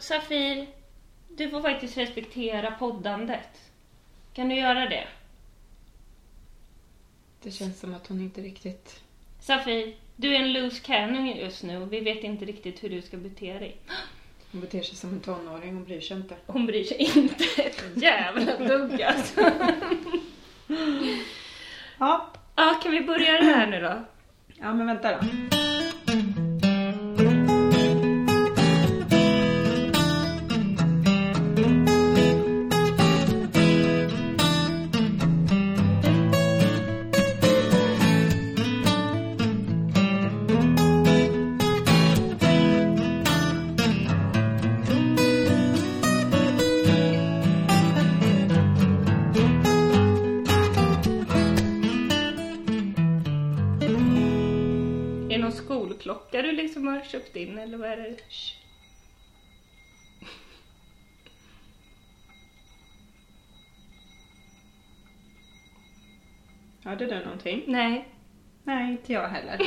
Safir, du får faktiskt respektera poddandet. Kan du göra det? Det känns som att hon inte riktigt... Safir, du är en loose cannon just nu och vi vet inte riktigt hur du ska bete dig. Hon beter sig som en tonåring, hon bryr sig inte. Hon bryr sig inte ett jävla dugg alltså. Ja, Ja, kan vi börja det här nu då? ja men vänta då. Hörde du någonting? Nej. Nej, inte jag heller.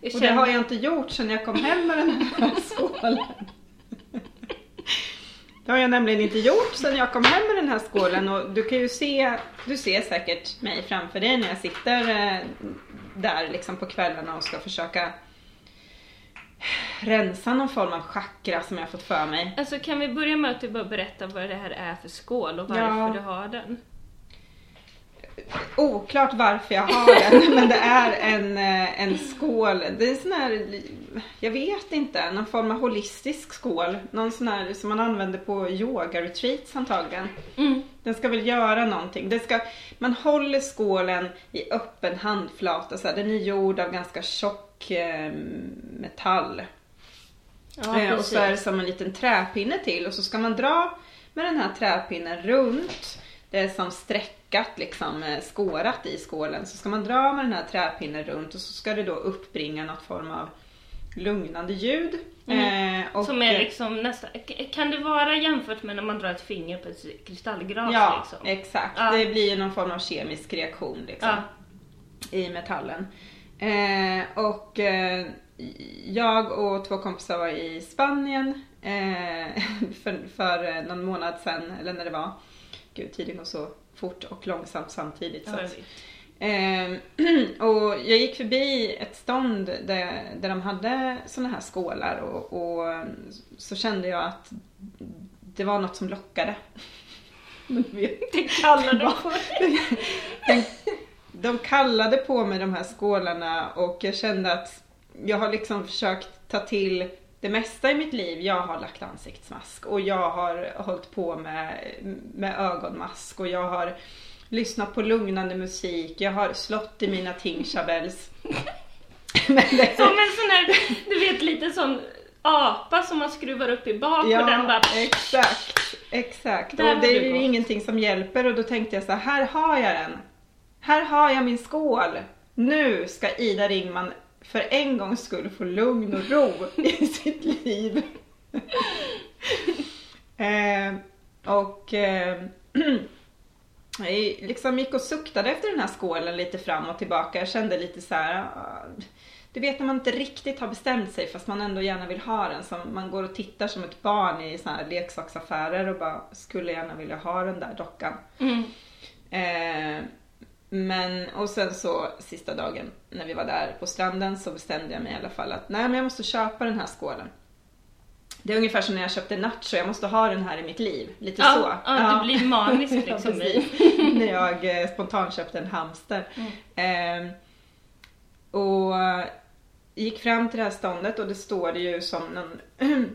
Jag Och det känner- har jag inte gjort sedan jag kom hem med den här skålen. Det har jag nämligen inte gjort sedan jag kom hem med den här skålen och du kan ju se, du ser säkert mig framför dig när jag sitter eh, där liksom på kvällarna och ska försöka rensa någon form av chakra som jag fått för mig. Alltså kan vi börja med att du bara berättar vad det här är för skål och varför Ja. du har den? Oklart varför jag har den, men det är en, eh, en skål. Det är en sån här, jag vet inte, någon form av holistisk skål. Någon sån här som man använder på yoga-retreats antagligen. Mm. Den ska väl göra någonting. Det ska, man håller skålen i öppen handflata. Så här. Den är gjord av ganska tjock eh, metall. Ja, Eh, och så är det som en liten träpinne till och så ska man dra med den här träpinnen runt. Är som sträckat liksom eh, skårat i skålen. Så ska man dra med den här träpinnen runt och så ska det då uppbringa något form av lugnande ljud. Mm. Eh, och, Som är liksom nästan, k- kan det vara jämfört med när man drar ett finger på ett kristallglas Ja, liksom? exakt. Ja. Det blir ju någon form av kemisk reaktion liksom. Ja. i metallen. Eh, och eh, jag och två kompisar var i Spanien eh, för, för någon månad sedan, eller när det var. Gud, tiden går så fort och långsamt samtidigt. Så att, vet. Eh, och jag gick förbi ett stånd där, där de hade såna här skålar och, och så kände jag att det var något som lockade. Men Det kallar du på den, de kallade på mig de här skålarna och jag kände att jag har liksom försökt ta till det mesta i mitt liv. Jag har lagt ansiktsmask och jag har hållit på med, med ögonmask och jag har lyssnat på lugnande musik. Jag har slått i mina tingshabels. Men det, Som en sån här, du vet lite sån apa som man skruvar upp i bak och den Ja, bara... exakt. Exakt. Där och det är ju ingenting som hjälper och då tänkte jag så här, här har jag den. Här har jag min skål. Nu ska Ida Ringman för en gångs skull få lugn och ro i sitt liv. eh, och eh, jag liksom gick och suktade efter den här skålen lite fram och tillbaka. Jag kände lite så här. ah, Du vet när man inte riktigt har bestämt sig fast man ändå gärna vill ha den. Som man går och tittar som ett barn i såna här leksaksaffärer och bara skulle gärna vilja ha den där dockan. Mm. Eh, men och sen så sista dagen när vi var där på stranden så bestämde jag mig i alla fall att nej men jag måste köpa den här skålen. Det är ungefär som när jag köpte nacho, jag måste ha den här i mitt liv. Lite Ja, så. ja, du blir manisk Ja, liksom när jag eh, spontant köpte en hamster. Eh, och eh, gick fram till det här ståndet och det står det ju som någon,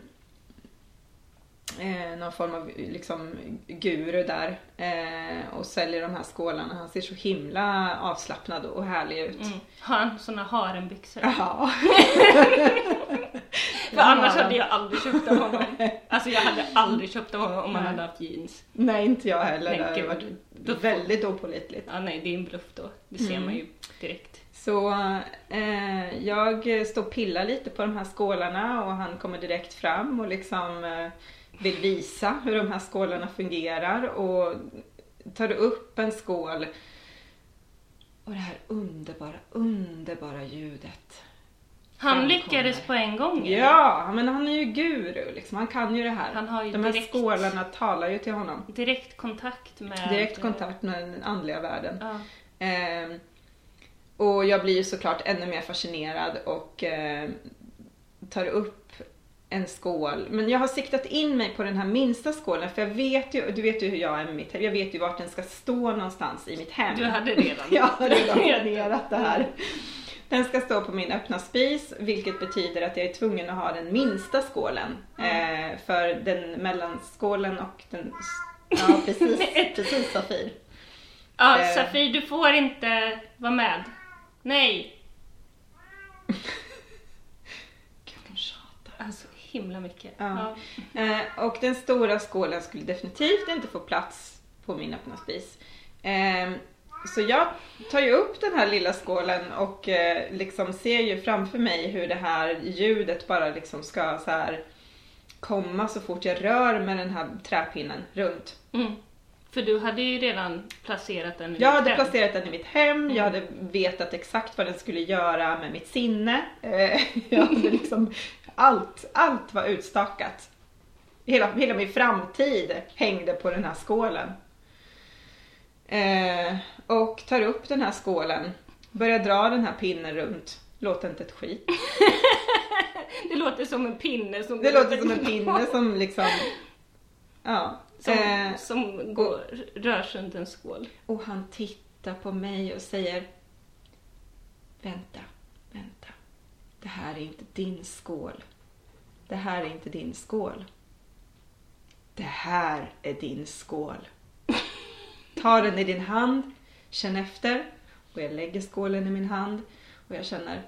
eh, någon form av liksom guru där och och säljer de här skålarna. Han ser så himla avslappnad och härlig ut. Mm. Har han såna harenbyxor? Ja. För annars hade jag aldrig köpt av honom. Alltså jag hade aldrig köpt av honom om han hade haft jeans. Nej, inte jag heller. Nej, det hade varit Då väldigt opålitligt. Ja nej, det är en bluff då. Det ser Mm. man ju direkt. Så eh, jag står och pillar lite på de här skålarna och han kommer direkt fram och liksom eh, vill visa hur de här skålarna fungerar och tar upp en skål och det här underbara, underbara ljudet. Han lyckades på en gång. eller? Ja, men han är ju guru liksom. Han kan ju det här. Han har ju De här direkt- skålarna talar ju till honom. Direkt kontakt med... Direkt kontakt med den andliga världen. Ja. Ehm, och jag blir ju såklart ännu mer fascinerad och ehm, tar upp en skål. Men jag har siktat in mig på den här minsta skålen för jag vet ju, du vet ju hur jag är med mitt hem. Jag vet ju vart den ska stå någonstans i mitt hem. Du hade redan Jag har redan planerat det här. Den ska stå på min öppna spis vilket betyder att jag är tvungen att ha den minsta skålen. Eh, för den mellanskålen och den... Ja precis, precis Safir. Ja, Eh. Safir, du får inte vara med. Nej. Gud, de tjatar. Alltså himla mycket. Ja. Eh, och den stora skålen skulle definitivt inte få plats på min öppna spis. Eh, så jag tar ju upp den här lilla skålen och eh, liksom ser ju framför mig hur det här ljudet bara liksom ska så här komma så fort jag rör med den här träpinnen runt. Mm. För du hade ju redan placerat den i Jag hade hem. placerat den i mitt hem, jag hade vetat exakt vad den skulle göra med mitt sinne. Eh, Jag hade liksom, allt, allt var utstakat. Hela, hela min framtid hängde på den här skålen. Eh, och tar upp den här skålen, börjar dra den här pinnen runt. Låter inte ett skit. Det låter som en pinne som Det låter som en pinne som liksom, ja. Som, Eh, som går, rör sig runt en skål. Och han tittar på mig och säger Vänta, vänta. Det här är inte din skål. Det här är inte din skål. Det här är din skål. Ta den i din hand, känn efter. Och jag lägger skålen i min hand och jag känner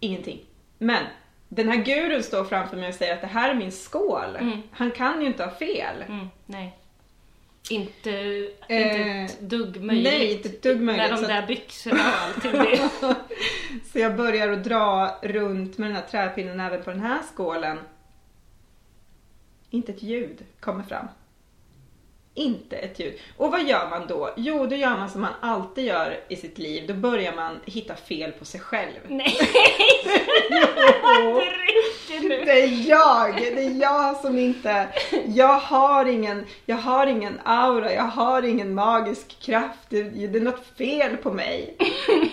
ingenting. Men den här gurun står framför mig och säger att det här är min skål. Mm. Han kan ju inte ha fel. Mm, nej. Inte, Eh, inte ett dugg möjligt. nej, inte ett dugg möjligt, När de där byxorna och allting. Så jag börjar att dra runt med den här träpinnen även på den här skålen. Inte ett ljud kommer fram. Inte ett ljud. Och vad gör man då? Jo, då gör man som man alltid gör i sitt liv. Då börjar man hitta fel på sig själv. Nej, Jo, det är jag! Det är jag som inte... Jag har ingen, jag har ingen aura, jag har ingen magisk kraft. Det, det är något fel på mig.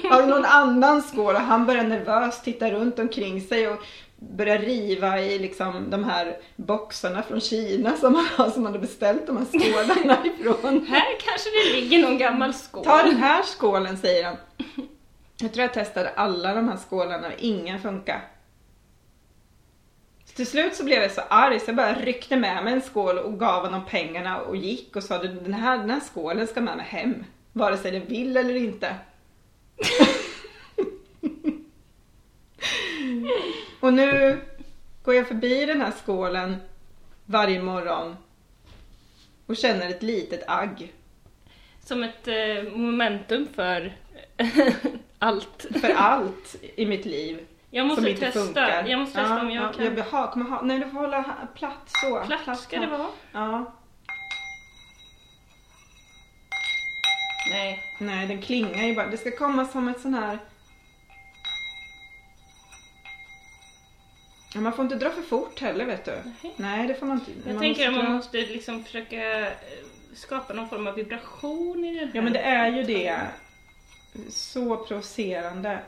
Har någon annan skål? Och han börjar nervöst titta runt omkring sig och börjar riva i liksom de här boxarna från Kina som han, som han hade beställt de här skålarna ifrån. Här kanske det ligger någon gammal skål. Ta den här skålen säger han. Jag tror jag testade alla de här skålarna och ingen funkar. Så till slut så blev jag så arg så jag bara ryckte med mig en skål och gav honom pengarna och gick och sa den här, den här skålen ska med mig hem. Vare sig den vill eller inte. och nu går jag förbi den här skålen varje morgon och känner ett litet agg. Som ett eh, momentum för allt. För allt i mitt liv. Jag måste som inte testa. funkar. Jag måste testa om jag ja, kan. Jag ha, kommer ha, nej du får hålla platt så. Platt ska det vara. Ja. Nej. Nej, den klingar ju bara. Det ska komma som ett sån här... Ja, man får inte dra för fort heller vet du. Nej. Nej, det får man inte. Jag man tänker att man dra- måste liksom försöka eh, skapa någon form av vibration i den här. Ja, men det är ju det. Så provocerande.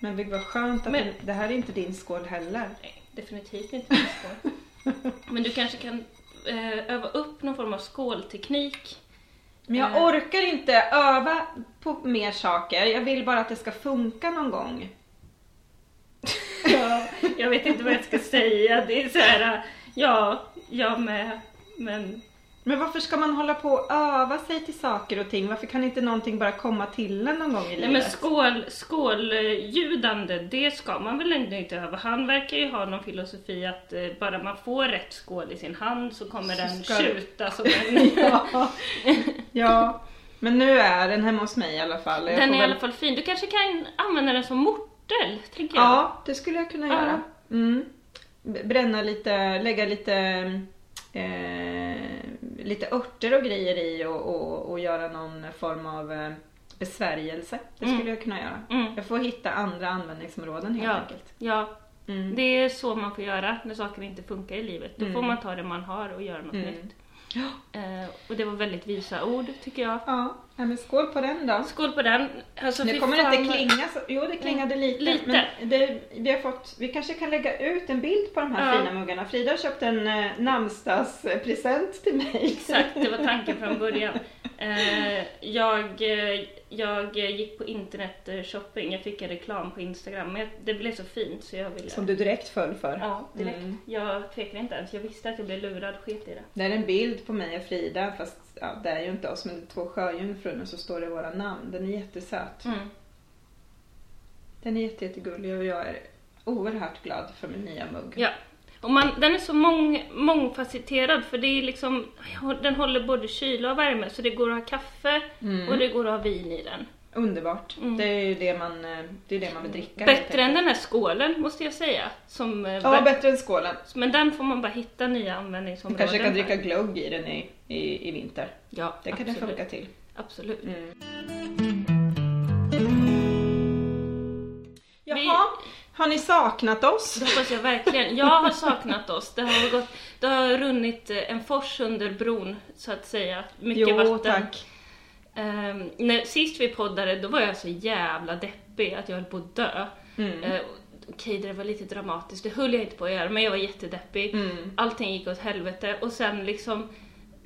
Men det var skönt att Men- det, det här är inte din skål heller. Nej, definitivt inte min skål. Men du kanske kan eh, öva upp någon form av skålteknik. Men jag Eh. orkar inte öva på mer saker. Jag vill bara att det ska funka någon gång. Ja, jag vet inte vad jag ska säga. Det är så här, ja, jag med. Men Men varför ska man hålla på och öva sig till saker och ting? Varför kan inte någonting bara komma till en någon gång i Nej livet? men skål, skåljudande, det ska man väl ändå inte öva. Han verkar ju ha någon filosofi att eh, bara man får rätt skål i sin hand så kommer Så den tjuta som en... ja. ja, men nu är den hemma hos mig i alla fall. Jag Den är i väl- alla fall fin. Du kanske kan använda den som mortel, tänker jag. Ja, det skulle jag kunna göra. Mm. Bränna lite, lägga lite eh, lite örter och grejer i och, och, och göra någon form av eh, besvärjelse. Det Mm. skulle jag kunna göra. Mm. Jag får hitta andra användningsområden helt Ja. enkelt. Ja, Mm. det är så man får göra när saker inte funkar i livet. Då Mm. får man ta det man har och göra något Mm. Eh, och det var väldigt visa ord, tycker jag. Ja, men skål på den då. Skål på den. Alltså, Nu kommer fan det inte klinga så, jo det klingade lite, Lite. men det, vi har fått, vi kanske kan lägga ut en bild på de här Ja. fina muggarna. Frida har köpt en eh, namnsdagspresent till mig. Exakt, det var tanken från början. Eh, jag, eh, jag gick på internet eh, shopping, jag fick en reklam på Instagram, men jag- det blev så fint så jag ville... Som du direkt föll för. Ja, direkt. Mm. Jag tvekade inte ens, jag visste att jag blev lurad, sket i det. Det är en bild på mig och Frida, fast ja, det är ju inte oss, men det är två sjöjungfrur och så står det våra namn. Den är jättesöt. Mm. Den är jätte, jättegullig och jag är oerhört glad för min nya mugg. Ja. Och man, den är så mång, mångfacetterad för det är liksom, den håller både kyla och värme så det går att ha kaffe Mm. och det går att ha vin i den. Underbart. Mm. Det är ju det man, det är det man vill dricka. Bättre än den här skålen måste jag säga. Som, eh, Ja, ver- bättre än skålen. Men den får man bara hitta nya Man användningsområden kanske kan dricka glögg i den i, i, i vinter. Ja, Det kan absolut. det funka till. Absolut. Mm. Vi- Jaha, har ni saknat oss? Det hoppas jag verkligen. Jag har saknat oss. Det har, gått, det har runnit eh, en fors under bron, så att säga. Mycket Jo, vatten. tack. Ehm, när, sist vi poddade, då var jag så jävla deppig att jag höll på att dö. Mm. Uh, Okej, det var lite dramatiskt, det höll jag inte på att göra, men jag var jättedeppig. Mm. Allting gick åt helvete och sen liksom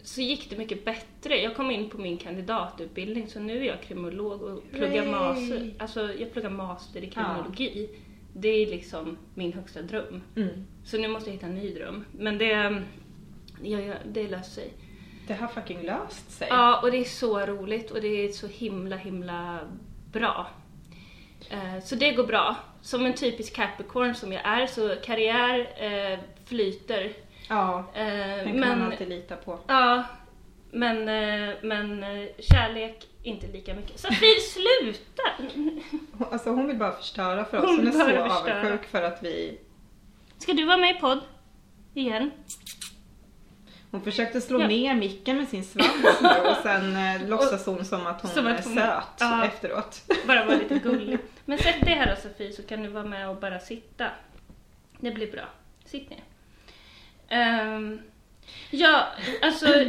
så gick det mycket bättre. Jag kom in på min kandidatutbildning så nu är jag kriminolog och pluggar Yay. master, alltså jag pluggar master i kriminologi. Det är liksom min högsta dröm. Mm. Så nu måste jag hitta en ny dröm. Men det, ja, ja, det löser sig. Det har fucking löst sig. Ja, och det är så roligt och det är så himla, himla bra. Eh, Så det går bra. Som en typisk Capricorn som jag är så karriär eh, flyter. Ja, Eh, den kan man men, alltid lita på. ja, men, eh, men eh, kärlek inte lika mycket. Safir, sluta! Alltså hon vill bara förstöra för oss. Hon Hon är så förstöra. avundsjuk för att vi... Ska du vara med i podd? Igen? Hon försökte slå Ja. ner micken med sin svans och sen eh, låtsas hon som att hon Som att är hon- söt Ja. efteråt. Bara vara lite gullig. Men sätt dig här då Sofie så kan du vara med och bara sitta. Det blir bra. Sitt ner. Ehm, ja, alltså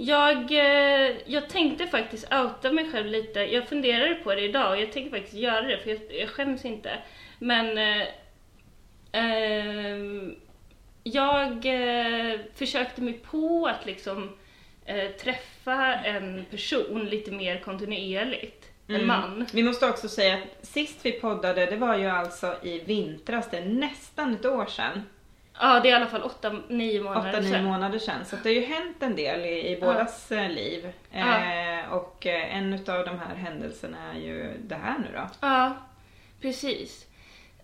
jag, eh, jag tänkte faktiskt outa mig själv lite. Jag funderade på det idag och jag tänker faktiskt göra det för jag, jag skäms inte. Men eh, ehm, jag eh, försökte mig på att liksom eh, träffa en person lite mer kontinuerligt. En Mm. man. Vi måste också säga att sist vi poddade, det var ju alltså i vintras, det är nästan ett år sedan. Ja, det är i alla fall 8-9 månader 8-9 sedan. månader sedan. Så det har ju hänt en del i, i bådas eh, liv. Ja. Eh, och eh, en av de här händelserna är ju det här nu då. Ja, precis.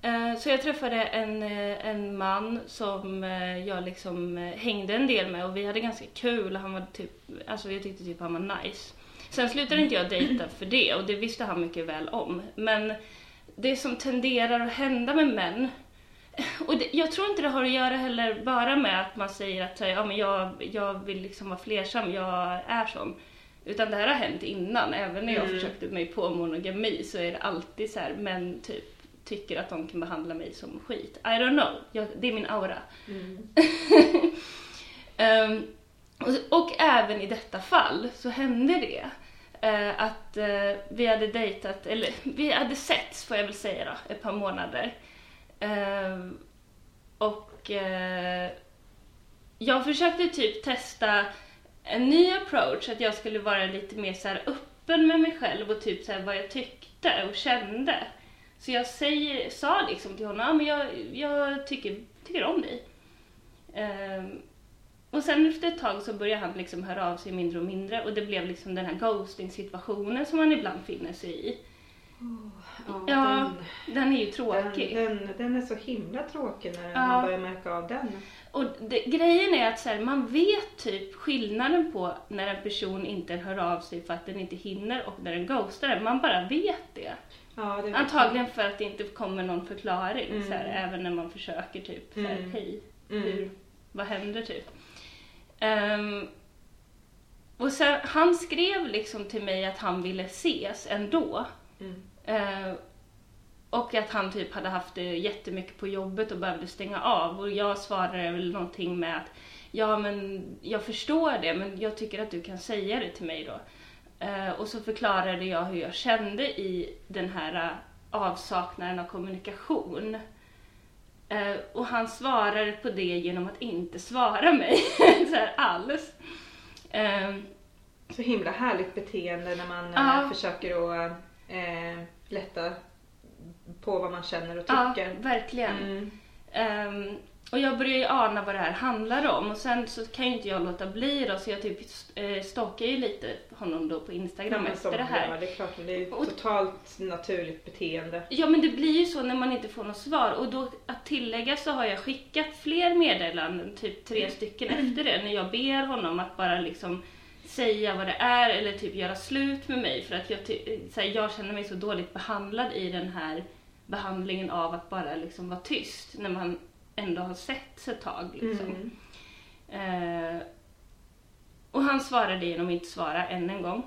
Eh, Så jag träffade en, eh, en man som jag liksom hängde en del med och vi hade ganska kul. Han var typ, alltså jag tyckte typ han var nice. Sen slutade inte jag dejta för det och det visste han mycket väl om. Men det som tenderar att hända med män och det, jag tror inte det har att göra heller bara med att man säger att här, ja, men jag, jag vill liksom vara flersam, jag är sån. Utan det här har hänt innan, även när jag Mm. försökte mig på monogami så är det alltid så här, män typ tycker att de kan behandla mig som skit. I don't know, jag, det är min aura. Ehm, och, och även i detta fall så hände det. eh, att eh, vi hade dejtat, eller vi hade setts får jag väl säga då, ett par månader. Ehm, och eh, jag försökte typ testa en ny approach, att jag skulle vara lite mer så här öppen med mig själv och typ så här vad jag tyckte och kände. Så jag säger, sa liksom till honom, ah, men jag, jag tycker, tycker om dig. Ehm, och sen efter ett tag så började han liksom höra av sig mindre och mindre och det blev liksom den här ghosting situationen som man ibland finner sig i. Ja, den är ju tråkig. Den, den, den är så himla tråkig när Ja. man börjar märka av den. Och det, grejen är att så här, man vet typ skillnaden på när en person inte hör av sig för att den inte hinner och när den ghostar en. Man bara vet det. Ja, det Antagligen för att det inte kommer någon förklaring Mm. så här, även när man försöker typ så här, Mm. hej, Mm. hur, vad händer typ? Ehm, och sen, han skrev liksom till mig att han ville ses ändå. Mm. Eh, och att han typ hade haft det jättemycket på jobbet och behövde stänga av. Och jag svarade väl någonting med att ja men jag förstår det men jag tycker att du kan säga det till mig då. Eh, och så förklarade jag hur jag kände i den här eh, avsaknaden av kommunikation. Eh, och han svarade på det genom att inte svara mig så här alls. Eh, Så himla härligt beteende när man Ja. försöker att eh, lätta på vad man känner och ja, tycker. verkligen. Mm. Ehm, och jag börjar ju ana vad det här handlar om och sen så kan ju inte jag låta bli då så jag typ uh, stalkar ju lite honom då på Instagram men efter det här. gör, det är klart, men det är ju Och- totalt naturligt beteende. Ja men det blir ju så när man inte får något svar och då att tillägga så har jag skickat fler meddelanden, typ tre stycken efter det, när jag ber honom att bara liksom säga vad det är eller typ göra slut med mig för att jag, så här, jag känner mig så dåligt behandlad i den här behandlingen av att bara liksom vara tyst när man ändå har sett ett tag liksom. Mm. Eh, och han svarade genom att inte svara än en gång.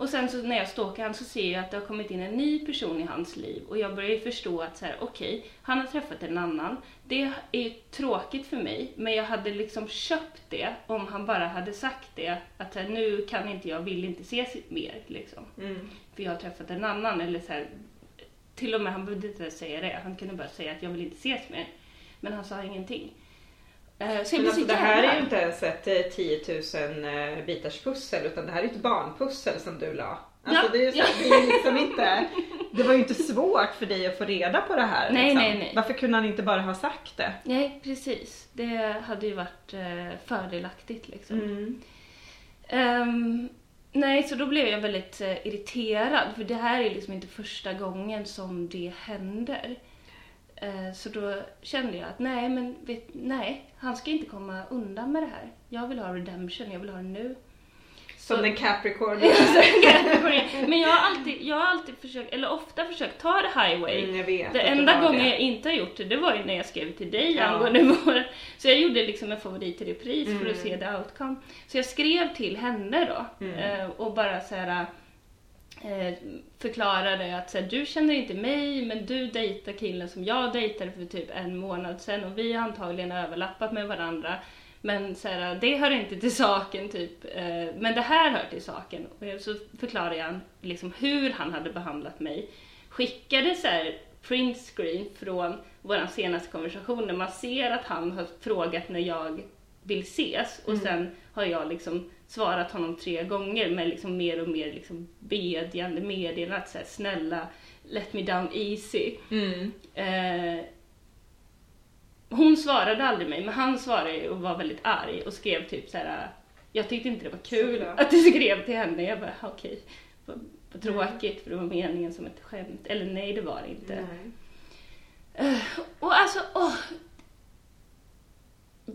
Och sen så när jag stalkar han så ser jag att det har kommit in en ny person i hans liv och jag börjar ju förstå att så här, okej, han har träffat en annan. Det är ju tråkigt för mig, men jag hade liksom köpt det om han bara hade sagt det att så här, nu kan inte jag, vill inte ses mer liksom. Mm. För jag har träffat en annan eller så här, till och med han behövde inte säga det, han kunde bara säga att jag vill inte ses mer. Men han sa ingenting. Eh, Så alltså, så det här är ju inte ens ett eh, 10 000 eh, bitars pussel utan det här är ett barnpussel som du la. Alltså, Ja, det, är så, det är liksom inte, det var ju inte svårt för dig att få reda på det här. Nej, liksom. nej, nej. Varför kunde han inte bara ha sagt det? Nej, precis. Det hade ju varit eh, fördelaktigt liksom. Mm. Ehm, nej, så då blev jag väldigt eh, irriterad för det här är liksom inte första gången som det händer. Eh, så då kände jag att nej, men vet, nej, han ska inte komma undan med det här. Jag vill ha redemption, jag vill ha det nu. Som Så- den Capricorn. men jag har alltid, jag har alltid försökt, eller ofta försökt ta det highway. Mm, jag vet Det enda gången det. jag inte har gjort det, det var ju när jag skrev till dig Ja. angående vår... Så jag gjorde liksom en favorit i repris för Mm. att se the outcome. Så jag skrev till henne då Mm. eh, och bara så här eh, förklarade att så här, du känner inte mig men du dejtar killen som jag dejtade för typ en månad sedan och vi har antagligen överlappat med varandra. Men så här, eh, det hör inte till saken typ. Eh, men det här hör till saken. Och så förklarade jag liksom hur han hade behandlat mig. Skickade så här print screen från vår senaste konversation där man ser att han har frågat när jag vill ses och sen har jag liksom svarat honom tre gånger med liksom mer och mer liksom bedjande meddelanden att så här, snälla let me down easy. Mm. Eh, hon svarade aldrig mig, men han svarade och var väldigt arg och skrev typ så här. Jag tyckte inte det var kul Såklart. att du skrev till henne. Jag bara, okej, vad, vad tråkigt för det var meningen som ett skämt. Eller nej, det var det inte. Eh, och alltså, åh.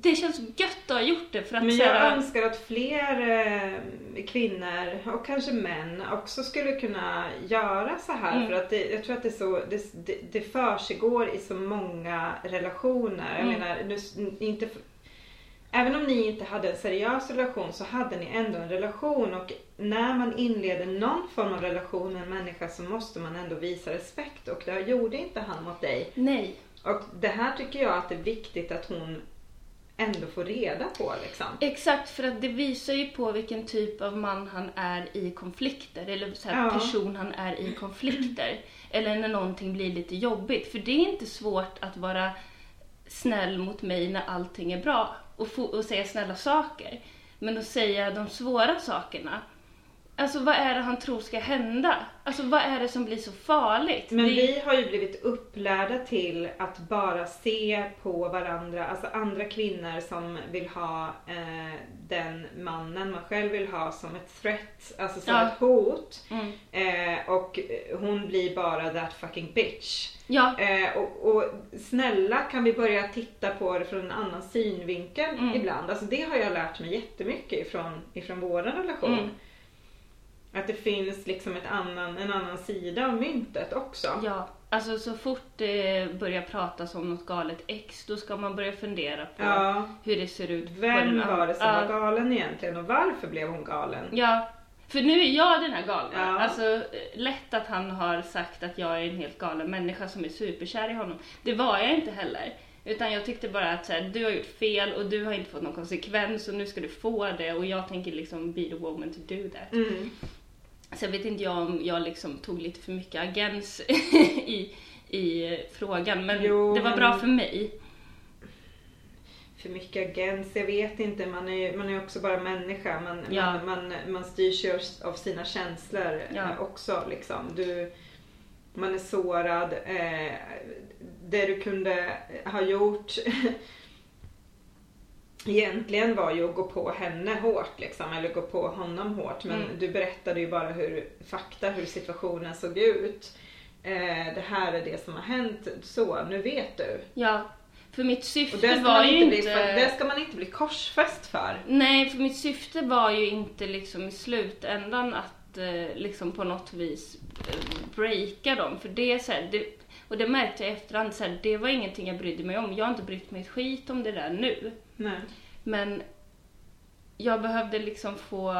Det känns gött att ha gjort det för att Men jag här, önskar att fler eh, kvinnor och kanske män också skulle kunna göra så här. Mm. För att det, jag tror att det, så, det, det, det försiggår i så många relationer. Jag Mm. menar, nu, inte, även om ni inte hade en seriös relation så hade ni ändå en relation. Och när man inleder någon form av relation med en människa så måste man ändå visa respekt. Och det gjorde inte han mot dig. nej. Och det här tycker jag att det är viktigt att hon ändå får reda på liksom. Exakt, för att det visar ju på vilken typ av man han är i konflikter, eller så här Ja. person han är i konflikter. Eller när någonting blir lite jobbigt. För det är inte svårt att vara snäll mot mig när allting är bra och, få, och säga snälla saker. Men att säga de svåra sakerna, alltså vad är det han tror ska hända? Alltså vad är det som blir så farligt? Men Det- vi har ju blivit upplärda till att bara se på varandra, alltså andra kvinnor som vill ha eh, den mannen man själv vill ha som ett threat, alltså som Ja. ett hot. Mm. Eh, och hon blir bara that fucking bitch. Ja, Eh, och, och snälla kan vi börja titta på det från en annan synvinkel Mm. ibland. Alltså det har jag lärt mig jättemycket ifrån, ifrån vår relation. Mm. Att det finns liksom ett annan, en annan sida av myntet också. Ja, alltså så fort det börjar pratas om något galet ex, då ska man börja fundera på Ja. hur det ser ut. Vem var det som ja. var galen egentligen och varför blev hon galen? Ja, för nu är jag den här galna. Ja. Alltså eh, lätt att han har sagt att jag är en helt galen människa som är superkär i honom. Det var jag inte heller. Utan jag tyckte bara att så här, du har gjort fel och du har inte fått någon konsekvens och nu ska du få det och jag tänker liksom be the woman to do that. Mm. Sen vet inte jag om jag liksom tog lite för mycket agens i, i frågan men Jo, det var men- bra för mig. För mycket agens, jag vet inte. Man är ju man är också bara människa. Man, Ja. man, man, man styrs ju av sina känslor Ja. eh, också. Liksom. Du, man är sårad. Eh, det du kunde ha gjort egentligen var ju att gå på henne hårt liksom, eller gå på honom hårt. Men Mm. du berättade ju bara hur, fakta, hur situationen såg ut. Eh, det här är det som har hänt, så nu vet du. Ja, för mitt syfte var ju inte inte... bli, det ska man inte bli korsfäst för. Nej, för mitt syfte var ju inte liksom i slutändan att eh, liksom på något vis eh, breaka dem. För det är så här, det, och det märkte jag i efterhand, så här, det var ingenting jag brydde mig om. Jag har inte brytt mig ett skit om det där nu. Nej. Men jag behövde liksom få,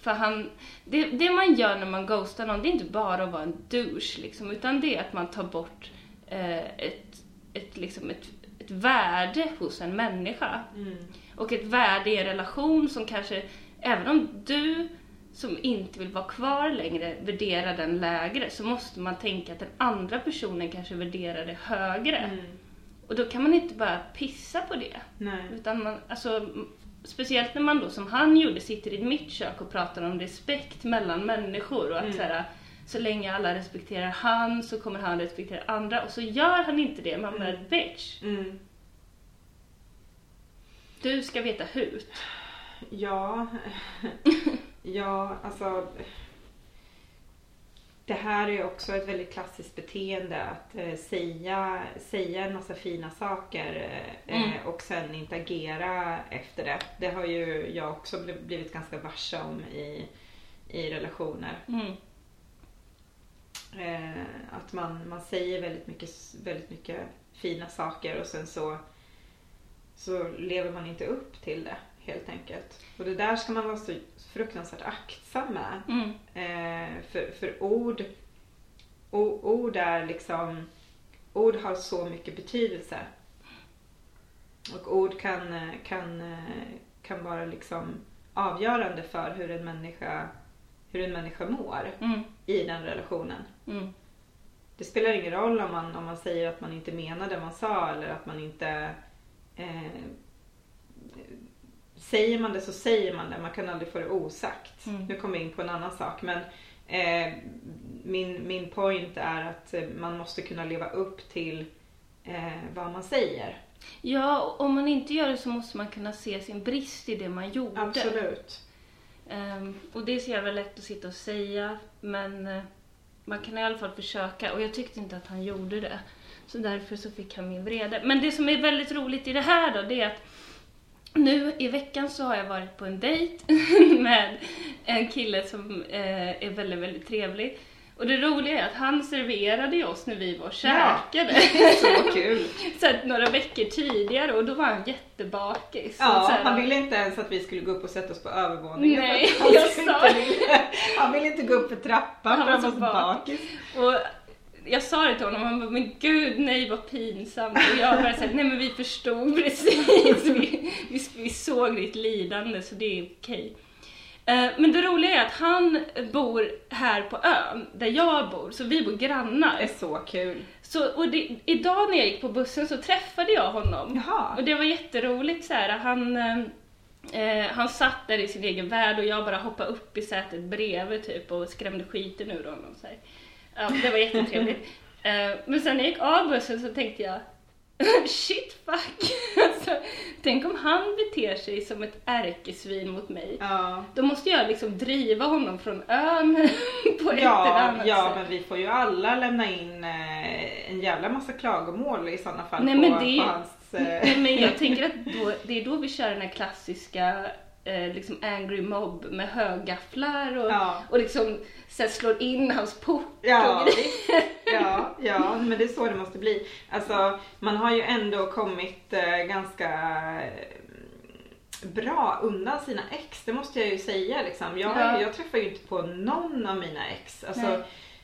för han, det, det man gör när man ghostar någon, det är inte bara att vara en douche liksom, utan det är att man tar bort eh, ett, ett, liksom ett, ett värde hos en människa. Mm. Och ett värde i en relation som kanske, även om du som inte vill vara kvar längre värderar den lägre, så måste man tänka att den andra personen kanske värderar det högre. Mm. Och då kan man inte bara pissa på det. Nej. Utan man, alltså, speciellt när man då som han gjorde sitter i mitt kök och pratar om respekt mellan människor och att Mm. så, här, så länge alla respekterar han så kommer han respektera andra och så gör han inte det. Man bara, Mm. bitch, Mm. du ska veta hut. Ja, ja alltså. Det här är också ett väldigt klassiskt beteende att eh, säga, säga en massa fina saker eh, Mm. och sen inte agera efter det. Det har ju jag också bli- blivit ganska varse om i, i relationer. Mm. Eh, att man, man säger väldigt mycket, väldigt mycket fina saker och sen så, så lever man inte upp till det helt enkelt. Och det där ska man vara så fruktansvärt aktsam med. Mm. Eh, för, för ord, o, ord är liksom, ord har så mycket betydelse. Och ord kan, eh, kan, eh, kan vara liksom avgörande för hur en människa, hur en människa mår Mm. i den relationen. Mm. Det spelar ingen roll om man, om man säger att man inte menar det man sa eller att man inte... Eh, säger man det så säger man det, man kan aldrig få det osagt. Mm. Nu kommer jag in på en annan sak men eh, min, min point är att eh, man måste kunna leva upp till eh, vad man säger. Ja, om man inte gör det så måste man kunna se sin brist i det man gjorde. Absolut. Ehm, och det är så jävla lätt att sitta och säga, men eh, man kan i alla fall försöka. Och jag tyckte inte att han gjorde det. Så därför så fick han min vrede. Men det som är väldigt roligt i det här då, det är att nu i veckan så har jag varit på en dejt med en kille som eh, är väldigt, väldigt trevlig. Och det roliga är att han serverade oss när vi var och Ja. käkade. Så kul. så här, några veckor tidigare och då var han jättebakis. Ja, så här, han ville inte ens att vi skulle gå upp och sätta oss på övervåningen. Nej, han jag inte sa- ville- Han ville inte gå upp för trappan för han var så så bak. bakis. Och jag sa det till honom och han bara, men gud nej vad pinsamt. Och jag bara såhär, nej men vi förstod precis. Vi, vi, vi såg ditt lidande så det är okej. Eh, Men det roliga är att han bor här på ön, där jag bor, så vi bor Det grannar. är så kul. Så, och det, idag när jag gick på bussen så träffade jag honom. Jaha. Och det var jätteroligt så här. Han, eh, eh, han satt där i sin egen värld och jag bara hoppade upp i sätet bredvid typ och skrämde skiten ur honom. Så här. Ja, det var jättetrevligt. Eh, men sen när jag gick av bussen så tänkte jag Shit fuck! Alltså, tänk om han beter sig som ett ärkesvin mot mig. Ja. Då måste jag liksom driva honom från ön på ett eller Ja, annat ja sätt. men vi får ju alla lämna in eh, en jävla massa klagomål i sådana fall Nej, på, men det på hans... Eh, Nej, men jag tänker att då, det är då vi kör den här klassiska eh, liksom angry mob med högafflar och, Ja. och liksom så här, slår in hans port Ja, och grejer. Ja, ja, men det är så det måste bli. Alltså, man har ju ändå kommit eh, ganska eh, bra undan sina ex, det måste jag ju säga. Liksom. Jag, Ja. jag träffar ju inte på någon av mina ex. Alltså, Nej.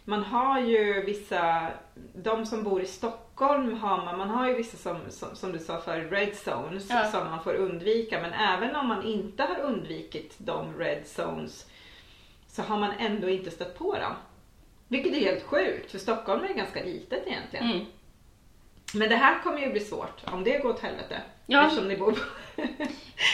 Man har ju vissa, de som bor i Stockholm har man, man har ju vissa som, som, som du sa för red zones Ja. som man får undvika. Men även om man inte har undvikit de red zones så har man ändå inte stött på dem. Vilket är helt sjukt, för Stockholm är ganska litet egentligen. Mm. Men det här kommer ju bli svårt om det går åt helvete. Ja. Eftersom ni bor på,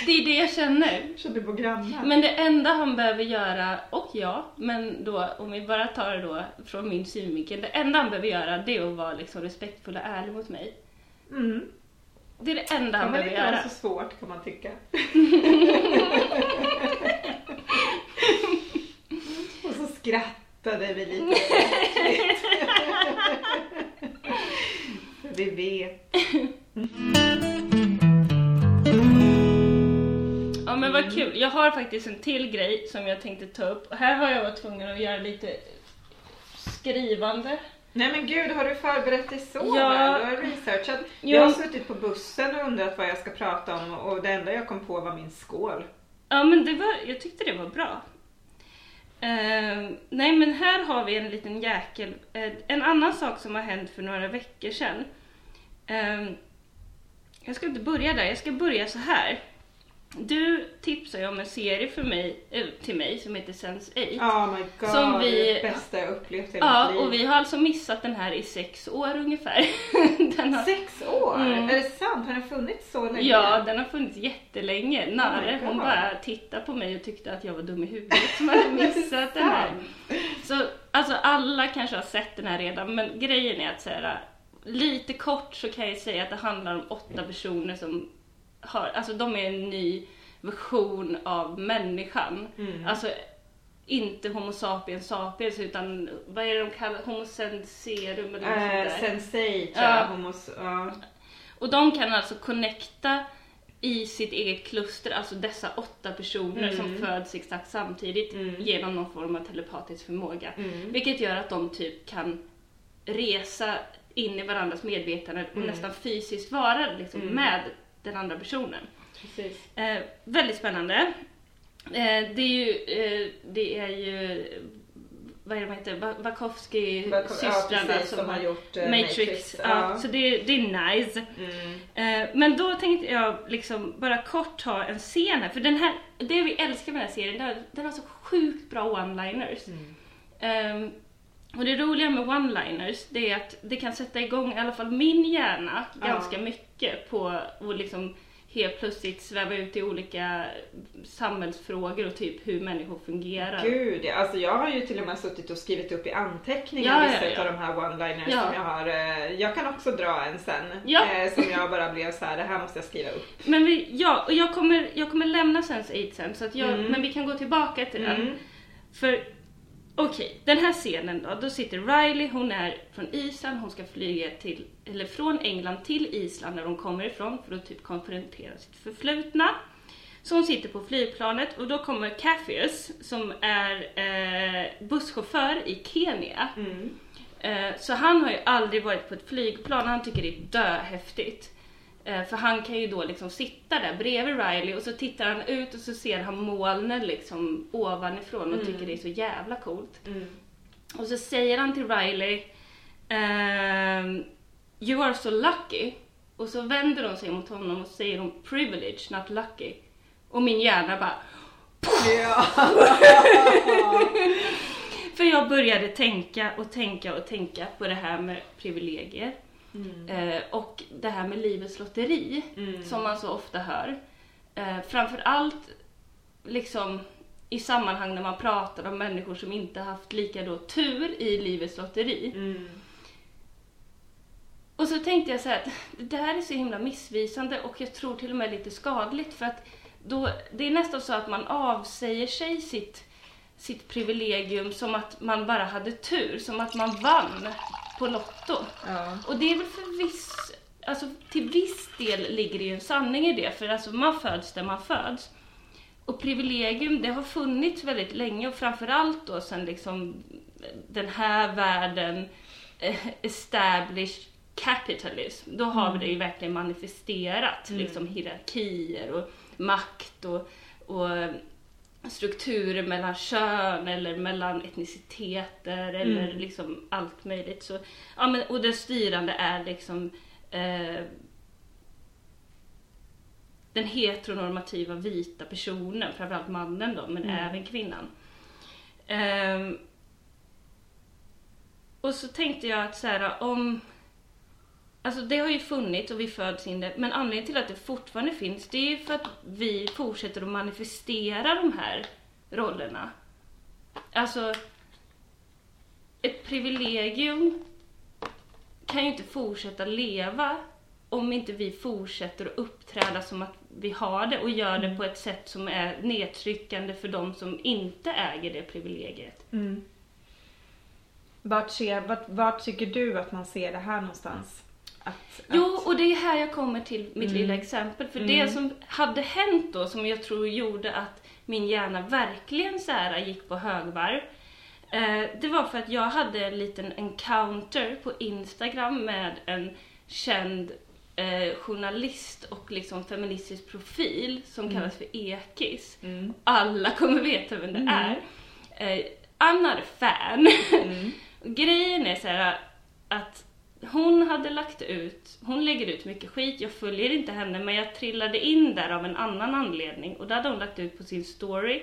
Det är det jag känner. eftersom ni bor grannar. Men det enda han behöver göra, och jag, men då om vi bara tar det då från min synvinkel. Det enda han behöver göra det är att vara liksom respektfull och ärlig mot mig. Mm. Det är det enda Det han kan väl behöver inte vara göra. så svårt kan man tycka. Och så skrattade vi lite. Vi vet. Ja men vad kul. Jag har faktiskt en till grej som jag tänkte ta upp. Och här har jag varit tvungen att göra lite skrivande. Nej men gud, har du förberett dig så Ja. väl? Du har researchat. Jo. Jag har suttit på bussen och undrat vad jag ska prata om och det enda jag kom på var min skål. Ja men det var, jag tyckte det var bra. Ehm, nej men här har vi en liten jäkel. Eh, en annan sak som har hänt för några veckor sedan. Ehm, jag ska inte börja där, jag ska börja så här. Du tipsade ju om en serie för mig, eh, till mig som heter Sense8. Oh my god, Som vi- bästa jag upplevt i Ja, mitt liv. och vi har alltså missat den här i sex år ungefär. har, Sex år? Mm. Är det sant? Har den funnits så länge? ja, den har funnits jättelänge. Nare, Oh hon bara tittade på mig och tyckte att jag var dum i huvudet som hade missat den här. Så alltså alla kanske har sett den här redan, men grejen är att så här, lite kort så kan jag säga att det handlar om åtta personer som har, alltså de är en ny version av människan. Mm. Alltså inte Homo sapiens sapiens utan vad är det de kallar Homo senserum eller något Eh, sånt där. sensei tror Ja. jag. Homos, ja. Och de kan alltså connecta i sitt eget kluster, alltså dessa åtta personer Mm. som föds exakt samtidigt Mm. genom någon form av telepatisk förmåga. Mm. Vilket gör att de typ kan resa in i varandras medvetande och Mm. nästan fysiskt vara liksom Mm. med den andra personen. Eh, väldigt spännande. Eh, det är ju, eh, det är ju, vad är det de heter, Wachowski Ja, systrarna precis, som som har gjort eh, Matrix. Matrix. Ja. Så det, det är nice. Mm. Eh, men då tänkte jag liksom bara kort ta en scen här, för den här, det vi älskar med den här serien, den har, den har så sjukt bra one-liners. Mm. Och det roliga med one-liners, det är att det kan sätta igång i alla fall min hjärna Ja. ganska mycket på att liksom helt plötsligt sväva ut i olika samhällsfrågor och typ hur människor fungerar. Gud, ja. alltså jag har ju till och med suttit och skrivit upp i anteckningar Ja, ja, vissa ja. av de här one-liners Ja. som jag har. eh, Jag kan också dra en sen. Ja. eh, Som jag bara blev så här, det här måste jag skriva upp. Men vi, ja, och jag kommer, jag kommer lämna Sense8 sen, så att jag, Mm. men vi kan gå tillbaka till den. Mm. För okej, den här scenen då, då sitter Riley, hon är från Island, hon ska flyga till, eller från England till Island där hon kommer ifrån för att typ konfrontera sitt förflutna. Så hon sitter på flygplanet och då kommer Cassius som är eh, busschaufför i Kenya. Mm. Eh, så han har ju aldrig varit på ett flygplan, han tycker det är döhäftigt. Eh, för han kan ju då liksom sitta där bredvid Riley och så tittar han ut och så ser han molnen liksom ovanifrån och Mm. tycker det är så jävla coolt. Mm. Och så säger han till Riley ehm, You are so lucky. Och så vänder hon sig mot honom och säger hon privilege, not lucky. Och min hjärna bara Ja. För jag började tänka och tänka och tänka på det här med privilegier. Mm. Eh, och det här med livets lotteri, Mm. som man så ofta hör. Eh, framför allt liksom i sammanhang när man pratar om människor som inte haft lika då tur i livets lotteri. Mm. Och så tänkte jag så här att det där är så himla missvisande och jag tror till och med lite skadligt för att då, det är nästan så att man avsäger sig sitt, sitt privilegium som att man bara hade tur, som att man vann på Lotto. Ja. Och det är väl för viss, alltså till viss del ligger det ju en sanning i det, för alltså man föds där man föds. och privilegium, det har funnits väldigt länge och framförallt då sen liksom den här världen eh, established capitalism, då har vi det ju verkligen manifesterat, Mm. liksom hierarkier och makt och, och strukturer mellan kön eller mellan etniciteter eller Mm. liksom allt möjligt. Så, ja, men, och det styrande är liksom eh, den heteronormativa vita personen, framförallt mannen då, men Mm. även kvinnan. Ehm, och så tänkte jag att så här, om... Alltså det har ju funnits och vi föds in det, men anledningen till att det fortfarande finns, det är ju för att vi fortsätter att manifestera de här rollerna. Alltså, ett privilegium kan ju inte fortsätta leva om inte vi fortsätter att uppträda som att vi har det och gör det på ett sätt som är nedtryckande för de som inte äger det privilegiet. Mm. Vart, ser, vart, vart tycker du att man ser det här någonstans? Att, Jo, att, och det är här jag kommer till mitt Mm. lilla exempel. För Mm. det som hade hänt då, som jag tror gjorde att min hjärna verkligen så här gick på högvarv. Eh, det var för att jag hade en liten encounter på Instagram med en känd eh, journalist och liksom feministisk profil som Mm. kallas för Ekis. Mm. Alla kommer veta vem det Mm. är. Eh, I'm not a fan. Mm. Grejen är så här att hon hade lagt ut, hon lägger ut mycket skit, jag följer inte henne men jag trillade in där av en annan anledning och då hade hon lagt ut på sin story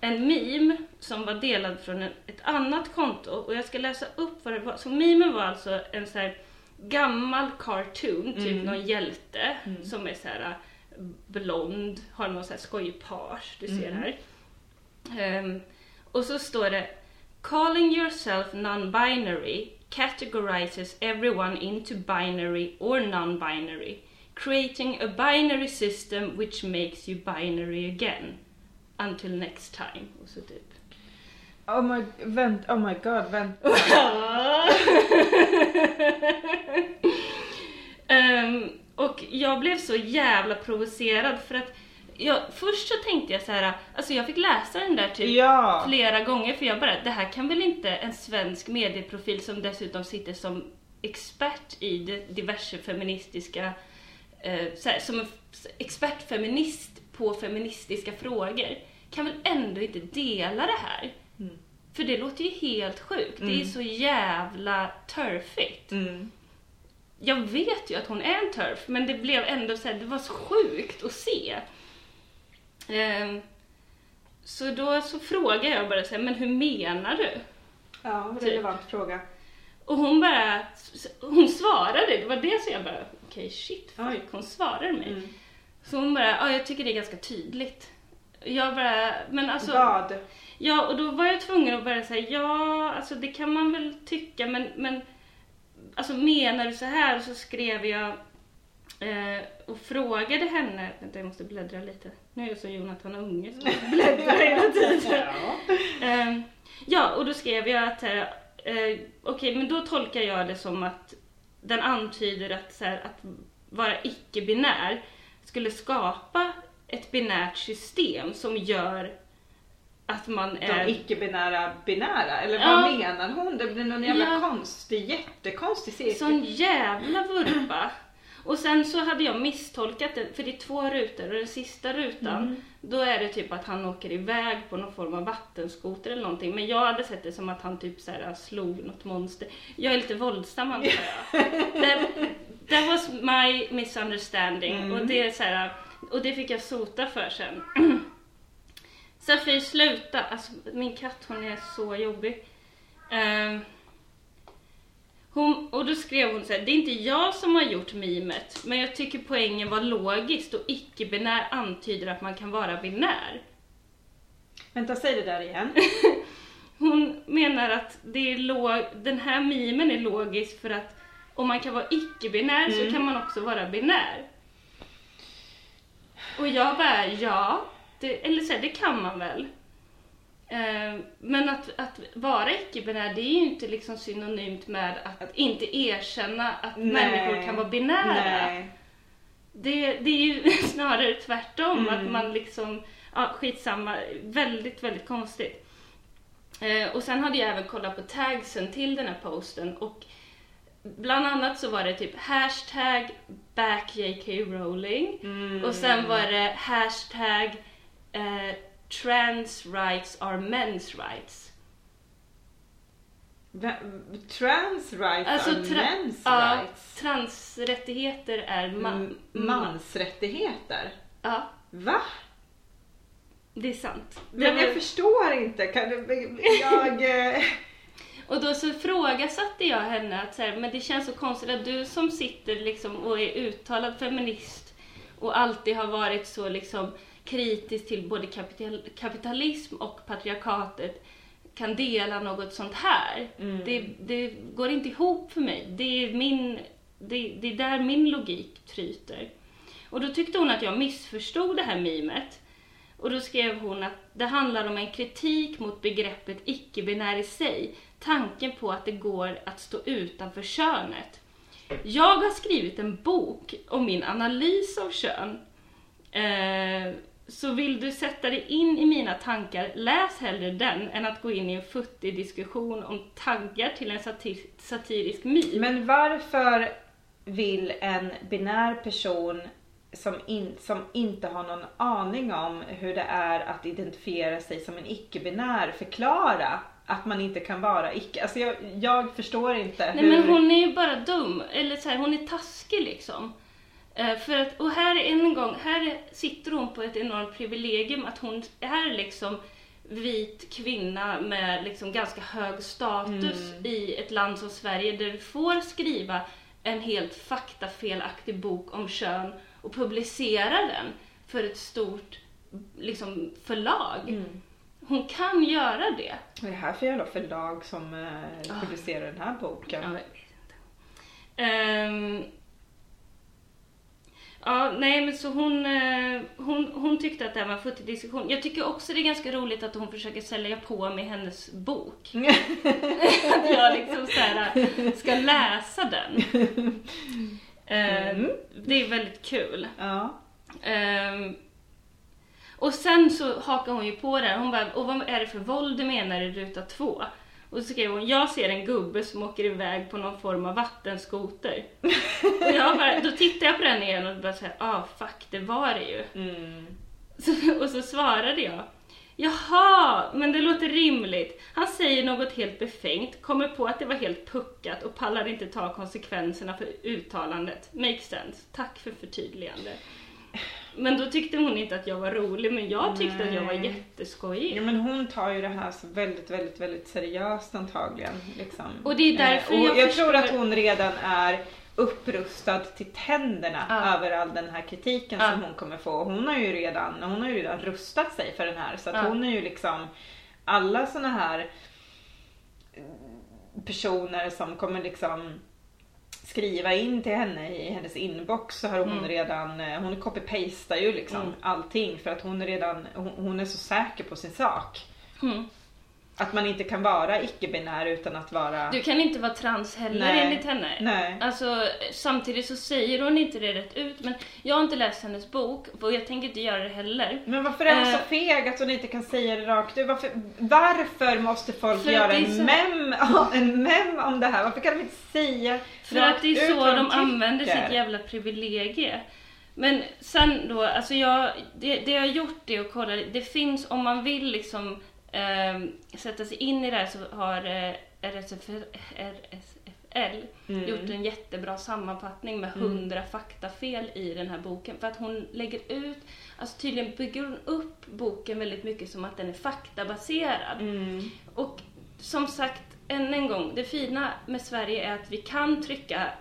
en meme som var delad från en, ett annat konto och jag ska läsa upp vad det var. Så memen var alltså en så här gammal cartoon, typ Mm. någon hjälte Mm. som är så här blond, har någon så här skojig page, du ser Mm. här. Ehm, och så står det Calling yourself non-binary categorizes everyone into binary or non-binary, creating a binary system which makes you binary again. Until next time. Och så typ. Oh my, vänt, oh my god, vänta. Ehm, och jag blev så jävla provocerad för att jag, först så tänkte jag så här, alltså jag fick läsa den där typ Ja! flera gånger för jag bara, det här kan väl inte en svensk medieprofil som dessutom sitter som expert i diverse feministiska, eh, så här, som en expertfeminist på feministiska frågor, kan väl ändå inte dela det här? Mm. För det låter ju helt sjukt, det är Mm. så jävla turfigt. Mm. Jag vet ju att hon är en turf, men det blev ändå så här, det var så sjukt att se. Ehm, så då så frågade jag bara så här, men hur menar du? Ja, Typ. relevant fråga. Och hon bara, hon svarade, det var det som jag bara, okej shit, fuck, hon svarade mig. Mm. Så hon bara, ja jag tycker det är ganska tydligt. Jag bara, men alltså. Vad? Ja, och då var jag tvungen att bara säga ja, alltså det kan man väl tycka, men, men alltså menar du så här? Och så skrev jag eh, och frågade henne, vänta jag måste bläddra lite. Nu är jag så Jonathan Unge som bläddrar hela tiden. Ja. Ehm, ja, och då skrev jag att eh, eh, okej, men då tolkar jag det som att den antyder att, så här, att vara icke-binär skulle skapa ett binärt system som gör att man är... De icke-binära binära, eller Ja. vad menar hon? Det blir någon jävla Ja. konstig, jättekonstig cirkel. Sån jävla vurpa. Och sen så hade jag misstolkat det, för det är två rutor och den sista rutan, Mm. då är det typ att han åker iväg på någon form av vattenskoter eller någonting. Men jag hade sett det som att han typ så här slog något monster. Jag är lite våldsam antar jag. that, that was my misunderstanding. Mm. Och, det är så här, och det fick jag sota för sen. Safir sluta, alltså min katt hon är så jobbig. Ehm, hon, och då skrev hon så här, det är inte jag som har gjort mimet, men jag tycker poängen var logiskt och icke-binär antyder att man kan vara binär. Vänta, säg det där igen. Hon menar att det är log, den här mimen är logisk för att om man kan vara icke-binär så Mm. kan man också vara binär. Och jag bara, ja, det, eller så här, det kan man väl. Eh, men att, att vara icke-binär det är ju inte liksom synonymt med att inte erkänna att Nej. människor kan vara binära. Det, det är ju snarare tvärtom, Mm. att man liksom Ja, skitsamma. Väldigt, väldigt konstigt. Eh, och sen hade jag även kollat på tagsen till den här posten och bland annat så var det typ hashtag back JK Rowling Mm. och sen var det hashtag eh, trans rights are men's rights. Trans rights Alltså, are tra- men's ja, rights. transrättigheter är ma- mansrättigheter. Ja, Va? det är sant. Men var- jag förstår inte. Kan du, jag... eh, Och då så frågasatte jag henne att så här, men det känns så konstigt att du som sitter liksom och är uttalad feminist och alltid har varit så liksom kritisk till både kapital, kapitalism och patriarkatet kan dela något sånt här. Mm. Det, det går inte ihop för mig. Det är, min, det, det är där min logik tryter. Och då tyckte hon att jag missförstod det här mimet. Och då skrev hon att det handlar om en kritik mot begreppet icke-binär i sig. Tanken på att det går att stå utanför könet. Jag har skrivit en bok om min analys av kön. Eh, så vill du sätta dig in i mina tankar, läs hellre den än att gå in i en futtig diskussion om taggar till en satir- satirisk meme. Men varför vill en binär person som, in, som inte har någon aning om hur det är att identifiera sig som en icke-binär förklara att man inte kan vara icke? Alltså jag, jag förstår inte Nej hur... men hon är ju bara dum, eller så här, hon är taskig liksom. Eh, för att, och här en gång, här sitter hon på ett enormt privilegium att hon är liksom vit kvinna med liksom ganska hög status i ett land som Sverige där du får skriva en helt faktafelaktig bok om kön och publicera den för ett stort liksom, förlag. Mm. Hon kan göra det. Vad är det här för jävla förlag som eh, publicerar den här boken? Ja, jag vet inte. Ehm, ja, nej men så hon, eh, hon, hon tyckte att det här var en futtig diskussion. Jag tycker också det är ganska roligt att hon försöker sälja på med hennes bok. att jag liksom så här, ska läsa den. Ehm, Det är väldigt kul. ja. Ehm, och sen så hakar hon ju på det. Hon bara, och vad är det för våld du menar i ruta två? Och så skrev hon, jag ser en gubbe som åker iväg på någon form av vattenskoter. och jag bara, då tittar jag på den igen och bara såhär, ah fuck, det var det ju. Mm. Så, och så svarade jag, jaha, men det låter rimligt. Han säger något helt befängt, kommer på att det var helt puckat och pallar inte ta konsekvenserna för uttalandet. Makes sense. Tack för förtydligande. Men då tyckte hon inte att jag var rolig, men jag tyckte att jag var Nej. jätteskojig. Ja men hon tar ju det här så väldigt, väldigt, väldigt seriöst antagligen. Liksom. Och det är därför Eh, och jag jag förstår- tror att hon redan är upprustad till tänderna Ja. över all den här kritiken Ja. som hon kommer få. Hon har ju redan, hon har ju redan rustat sig för den här så att Ja. hon är ju liksom alla såna här eh, personer som kommer liksom skriva in till henne i hennes inbox så har hon Mm. redan, eh, hon copy-pastar ju liksom Mm. allting för att hon är redan, hon, hon är så säker på sin sak. Mm. Att man inte kan vara icke-binär utan att vara... Du kan inte vara trans heller Nej. enligt henne. Nej. Alltså, samtidigt så säger hon inte det rätt ut, men jag har inte läst hennes bok och jag tänker inte göra det heller. Men varför är hon så Eh. feg att hon inte kan säga det rakt ut? Varför, varför måste folk För göra en så- mem, en mem om det här? Varför kan de inte säga För rakt att det är ut så de tycker? använder sitt jävla privilegie. Men sen då, alltså jag, det, det jag har gjort är att kolla, det finns, om man vill liksom ehm, sätta sig in i det här så har eh, RSFL, Mm. gjort en jättebra sammanfattning med hundra faktafel i den här boken. För att hon lägger ut, alltså tydligen bygger hon upp boken väldigt mycket som att den är faktabaserad. Mm. Och som sagt, än en gång, det fina med Sverige är att vi kan trycka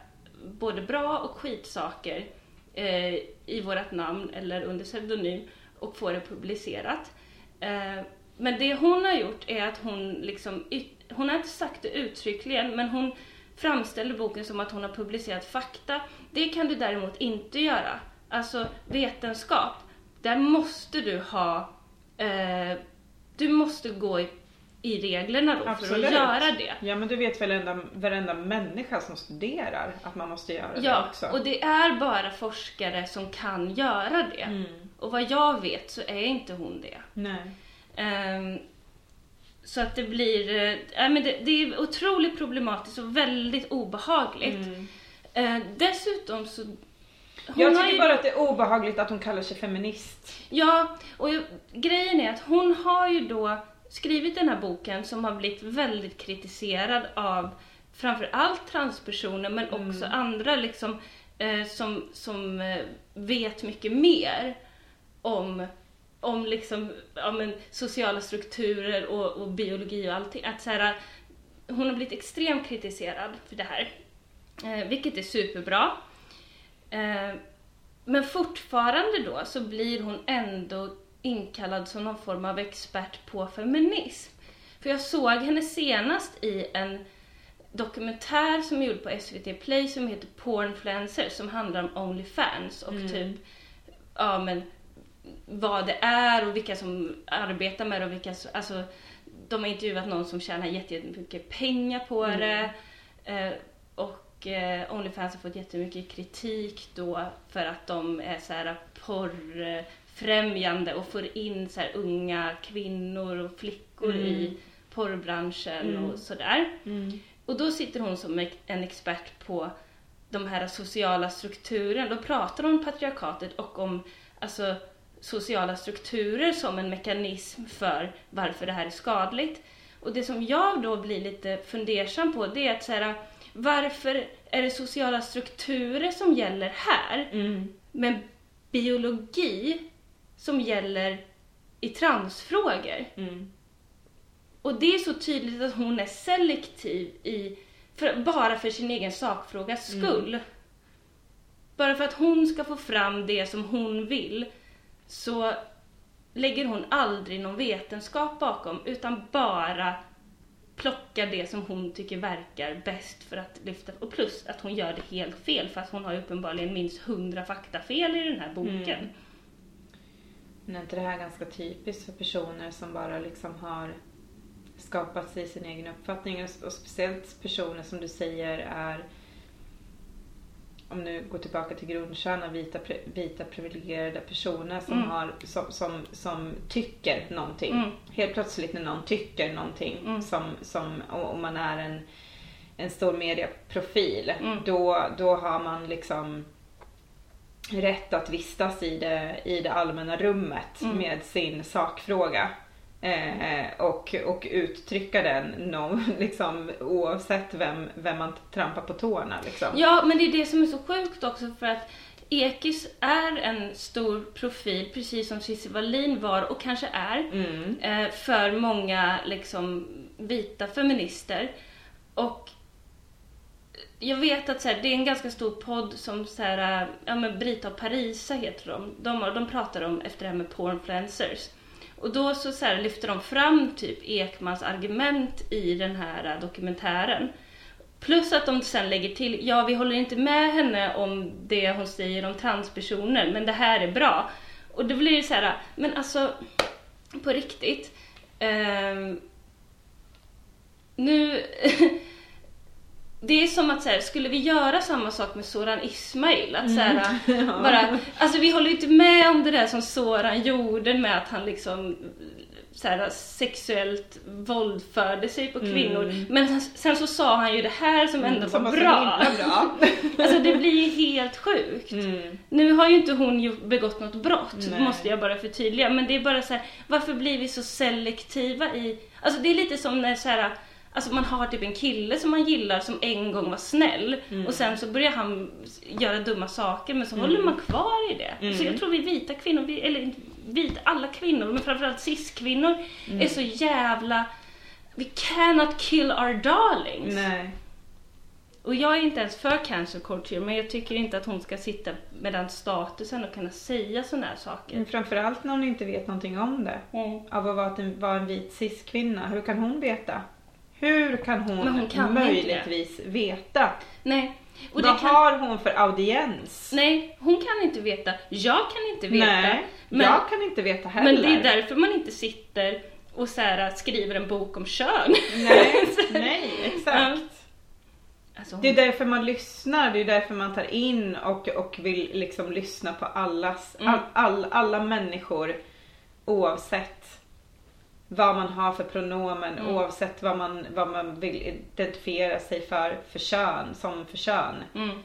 både bra och skitsaker eh, i vårt namn eller under pseudonym och få det publicerat. Eh, men det hon har gjort är att hon liksom, hon har inte sagt det uttryckligen, men hon framställer boken som att hon har publicerat fakta. Det kan du däremot inte göra. Alltså vetenskap, där måste du ha, eh, du måste gå i i reglerna då för Absolut. att göra det. Ja men du vet väl varenda, varenda människa som studerar att man måste göra det Ja, också. och det är bara forskare som kan göra det. Mm. Och vad jag vet så är inte hon det. Nej. Ehm, så att det blir, ja, men det, det är otroligt problematiskt och väldigt obehagligt. Mm. Eh, dessutom så... Jag tycker ju- bara att det är obehagligt att hon kallar sig feminist. Ja, och jag, grejen är att hon har ju då skrivit den här boken som har blivit väldigt kritiserad av framför allt transpersoner men också andra liksom eh, som, som eh, vet mycket mer om, om liksom, ja, men, sociala strukturer och, och biologi och allting. Att så här, hon har blivit extremt kritiserad för det här. Eh, vilket är superbra. Eh, men fortfarande då så blir hon ändå inkallad som någon form av expert på feminism. För jag såg henne senast i en dokumentär som är gjord på SVT Play som heter Pornfluencer som handlar om Onlyfans och typ, ja men vad det är och vilka som arbetar med det och vilka som, alltså de har intervjuat någon som tjänar jätte- jättemycket pengar på det. Eh, och eh, Onlyfans har fått jättemycket kritik då för att de är så här porrfrämjande och får in så unga kvinnor och flickor i porrbranschen och sådär. Och då sitter hon som en expert på de här sociala strukturerna. Då pratar hon om patriarkatet och om alltså, sociala strukturer som en mekanism för varför det här är skadligt. Och det som jag då blir lite fundersam på det är att så här, varför är det sociala strukturer som gäller här men biologi som gäller i transfrågor? Och det är så tydligt att hon är selektiv i, för, bara för sin egen sakfrågas skull. Bara för att hon ska få fram det som hon vill så lägger hon aldrig någon vetenskap bakom utan bara plockar det som hon tycker verkar bäst för att lyfta. Och plus att hon gör det helt fel för att hon har uppenbarligen minst hundra faktafel i den här boken. Mm. Men är inte det här ganska typiskt för personer som bara liksom har skapat sig sin egen uppfattning? Och speciellt personer som du säger är om nu går tillbaka till grundkärnan, vita, vita privilegierade personer som, Mm. har, som, som, som tycker någonting. Mm. Helt plötsligt när någon tycker någonting Mm. som, som och och man är en, en stor medieprofil, Mm. då, då har man liksom rätt att vistas i det, i det allmänna rummet Mm. med sin sakfråga. Eh, och, och uttrycka den no, liksom, oavsett vem, vem man trampar på tårna. Liksom. Ja, men det är det som är så sjukt också för att Ekis är en stor profil, precis som Cissi Wallin var och kanske är, Mm. eh, för många liksom vita feminister. Och jag vet att så här, det är en ganska stor podd som så här, ja men Brita och Parisa heter de. De, de pratar om efter det här med pornfluencers. Och då så, så här, lyfter de fram typ Ekmans argument i den här äh, dokumentären. Plus att de sen lägger till, ja vi håller inte med henne om det hon säger om transpersoner, men det här är bra. Och då blir det så här, äh, men alltså på riktigt. ehm, nu... Det är som att så här, skulle vi göra samma sak med Soran Ismail? Att så här, bara, alltså vi håller ju inte med om det där som Soran gjorde med att han liksom så här, sexuellt våldförde sig på kvinnor. Men sen så sa han ju det här som ändå Mm. Som var bra. bra. Alltså det blir ju helt sjukt. Mm. Nu har ju inte hon begått något brott, Nej. måste jag bara förtydliga. Men det är bara så här, varför blir vi så selektiva i... Alltså det är lite som när så här, alltså man har typ en kille som man gillar som en gång var snäll Mm. och sen så börjar han göra dumma saker men så håller man kvar i det. Mm. Så jag tror vi vita kvinnor, vi, eller vita, alla kvinnor, men framförallt cis-kvinnor Mm. är så jävla... We cannot kill our darlings. Nej. Och jag är inte ens för cancer culture, men jag tycker inte att hon ska sitta med den statusen och kunna säga såna här saker. Men framförallt när hon inte vet någonting om det. Mm. Av att vara en, vara en vit cis-kvinna. Hur kan hon veta? Hur kan hon, hon kan möjligtvis veta? Nej. Och det Vad kan, har hon för audiens? nej, hon kan inte veta. Jag kan inte veta. Nej, men, jag kan inte veta heller. men det är därför man inte sitter och så här, skriver en bok om kön. Nej, nej, exakt. Alltså, Det är därför man lyssnar, det är därför man tar in och, och vill liksom lyssna på allas, Mm. all, all, alla människor oavsett vad man har för pronomen, Mm. oavsett vad man, vad man vill identifiera sig för, för kön, som för kön. mm,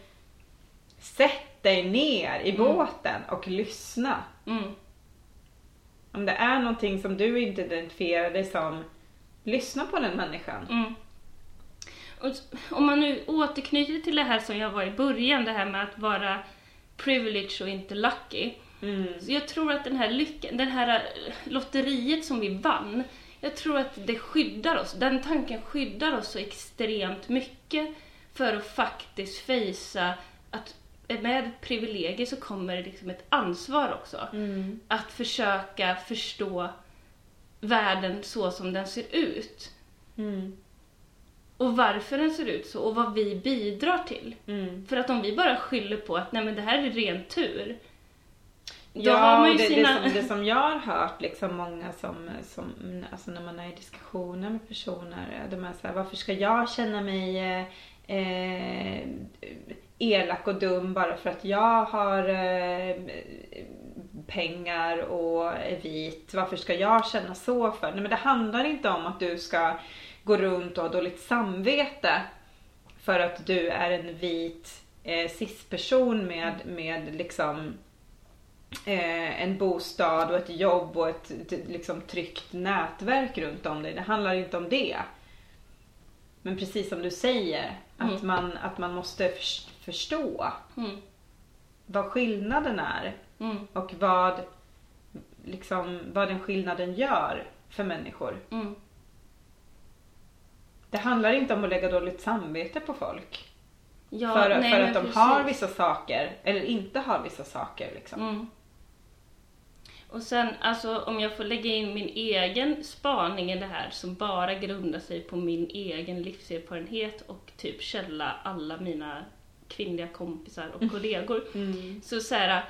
Sätt dig ner i båten och lyssna. mm, Om det är någonting som du inte identifierar dig som, lyssna på den människan. mm. Och om man nu återknyter till det här som jag var i början, det här med att vara privileged och inte lucky. Mm. Så jag tror att den här lyckan, det här eh, lotteriet som vi vann, jag tror att det skyddar oss. Den tanken skyddar oss så extremt mycket för att faktiskt fejsa att med privilegier så kommer det liksom ett ansvar också. Mm. Att försöka förstå världen så som den ser ut. Mm. Och varför den ser ut så och vad vi bidrar till. Mm. För att om vi bara skyller på att nej men det här är ren tur. Då Ja, det, sina... det, som, det som jag har hört, liksom många som, som alltså när man är i diskussioner med personer, de är så här, varför ska jag känna mig eh, eh, elak och dum bara för att jag har eh, pengar och är vit? Varför ska jag känna så för? Nej men det handlar inte om att du ska gå runt och ha dåligt samvete för att du är en vit eh, cis-person med, med liksom eh, en bostad och ett jobb och ett, ett liksom tryggt nätverk runt om dig. Det handlar inte om det. Men precis som du säger, att, Mm. man, att man måste förs- förstå Mm, vad skillnaden är mm, och vad, liksom, vad den skillnaden gör för människor. mm. Det handlar inte om att lägga dåligt samvete på folk. Ja, för nej, för att de precis. har vissa saker eller inte har vissa saker. Liksom. Mm. Och sen, alltså om jag får lägga in min egen spaning i det här som bara grundar sig på min egen livserfarenhet och typ källa alla mina kvinnliga kompisar och kollegor. Mm. Så så här,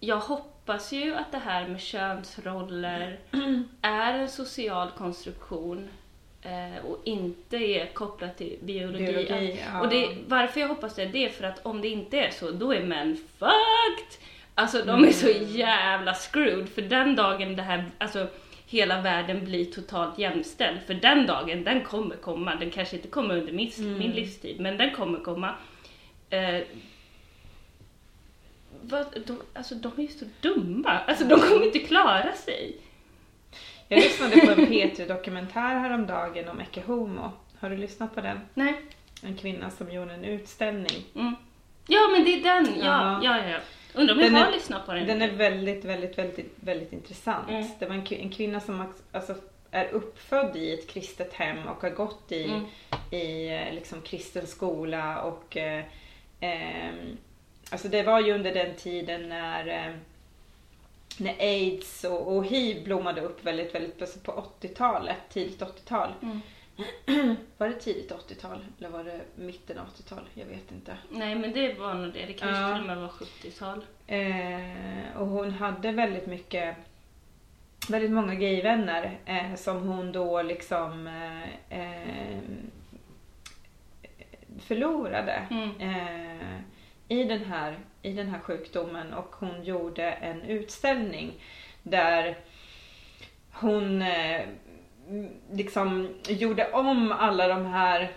jag hoppas ju att det här med könsroller är en social konstruktion eh, och inte är kopplat till biologi. Biologi, ja. Och det, varför jag hoppas det, det är för att om det inte är så, då är män fucked! Alltså de är så jävla screwed, för den dagen det här, alltså hela världen blir totalt jämställd, för den dagen, den kommer komma, den kanske inte kommer under min, min livstid, men den kommer komma. Eh, vad, de, alltså de är ju så dumma, alltså de kommer inte klara sig. Jag lyssnade på en P3-dokumentär häromdagen om Ecce Homo. Har du lyssnat på den? Nej. En kvinna som gjorde en utställning. Mm. Ja men det är den, ja, Ja. ja, ja. Undrar om jag Den har är- lyssnat på den. Den är väldigt, väldigt, väldigt, väldigt intressant. Mm. Det var en, en kvinna som alltså, är uppfödd i ett kristet hem och har gått i, Mm. i eh, liksom, kristen skola och eh, ehm, Alltså det var ju under den tiden när eh, när aids och, och hiv blommade upp väldigt, väldigt alltså på 80-talet, tidigt 80-tal. Mm. Var det tidigt 80-tal eller var det mitten av 80-tal? Jag vet inte. Nej men det var nog det, det kanske Ja. till och med var 70-tal. Eh, och hon hade väldigt mycket, väldigt många gayvänner eh, som hon då liksom eh, eh, förlorade Mm. eh, i, den här, i den här sjukdomen och hon gjorde en utställning där hon eh, liksom gjorde om alla de här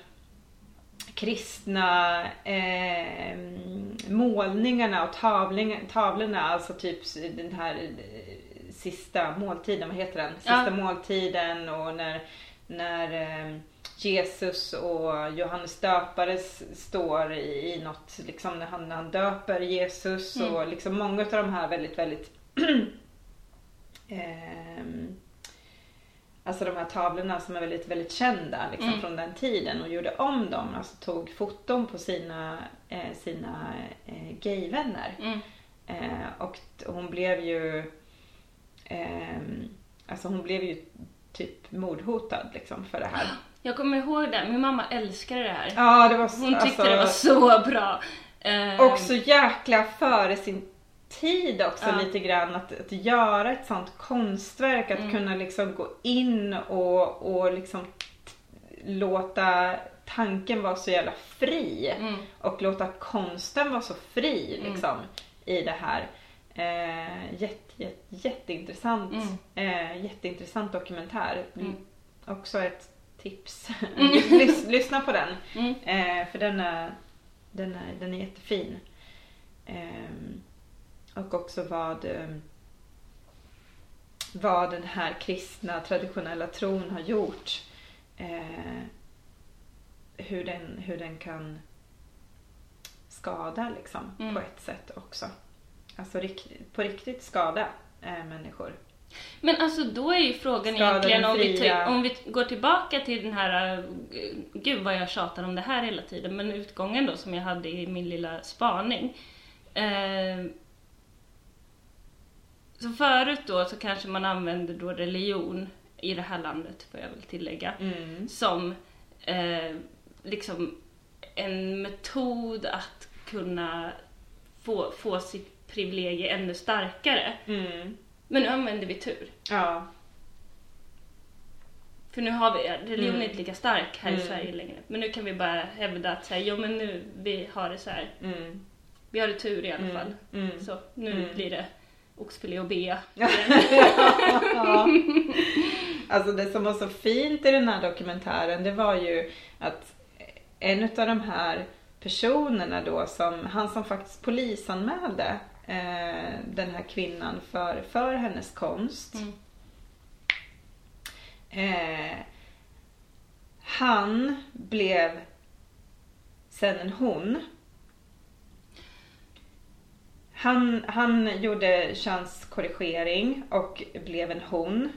kristna eh, målningarna och tavling, tavlorna, alltså typ den här eh, sista måltiden, vad heter den? Sista Ja. måltiden och när, när eh, Jesus och Johannes döpare står i, i något, liksom när han, när han döper Jesus Mm. och liksom många av de här väldigt, väldigt ehm, Alltså de här tavlorna som är väldigt, väldigt kända liksom, Mm. från den tiden och gjorde om dem. Alltså tog foton på sina, eh, sina eh, gayvänner. Mm. Eh, och hon blev ju ehm, Alltså hon blev ju typ mordhotad liksom för det här. Jag kommer ihåg det, min mamma älskade det här. Ja det var så, Hon tyckte alltså, det var så bra. Och så jäkla före sin tid också Ja. lite grann att, att göra ett sånt konstverk, att Mm. kunna liksom gå in och, och liksom låta tanken vara så jävla fri Mm. och låta konsten vara så fri Mm. liksom i det här. Eh, jätte, jätte, jätteintressant, eh, jätteintressant dokumentär. Mm. Också ett tips. Mm. Lys, lyssna på den. Mm. Eh, för den är, den är, den är jättefin. Ehm, och också vad, ehm, vad den här kristna traditionella tron har gjort. Eh, hur, den, hur den kan skada liksom Mm. på ett sätt också. Alltså på riktigt skada eh, människor. Men alltså då är ju frågan Skada egentligen om vi, om vi går tillbaka till den här, uh, gud vad jag tjatar om det här hela tiden, men utgången då som jag hade i min lilla spaning. Eh, så förut då så kanske man använde då religion i det här landet, får jag väl tillägga, Mm. som eh, liksom en metod att kunna få, få sitt privilegie ännu starkare. Mm. Men nu använder vi tur. Ja. För nu har vi, religionen är Mm. inte lika stark här i Mm. Sverige längre. Men nu kan vi bara hävda att så här, jo men nu, vi har det så här. Mm. Vi har det tur i alla fall. Så nu blir det oxfilé och bea. Ja. Alltså det som var så fint i den här dokumentären det var ju att en av de här personerna då som, han som faktiskt polisanmälde eh, den här kvinnan för, för hennes konst. Mm. Eh, han blev sen en hon. Han, han gjorde könskorrigering och blev en hon.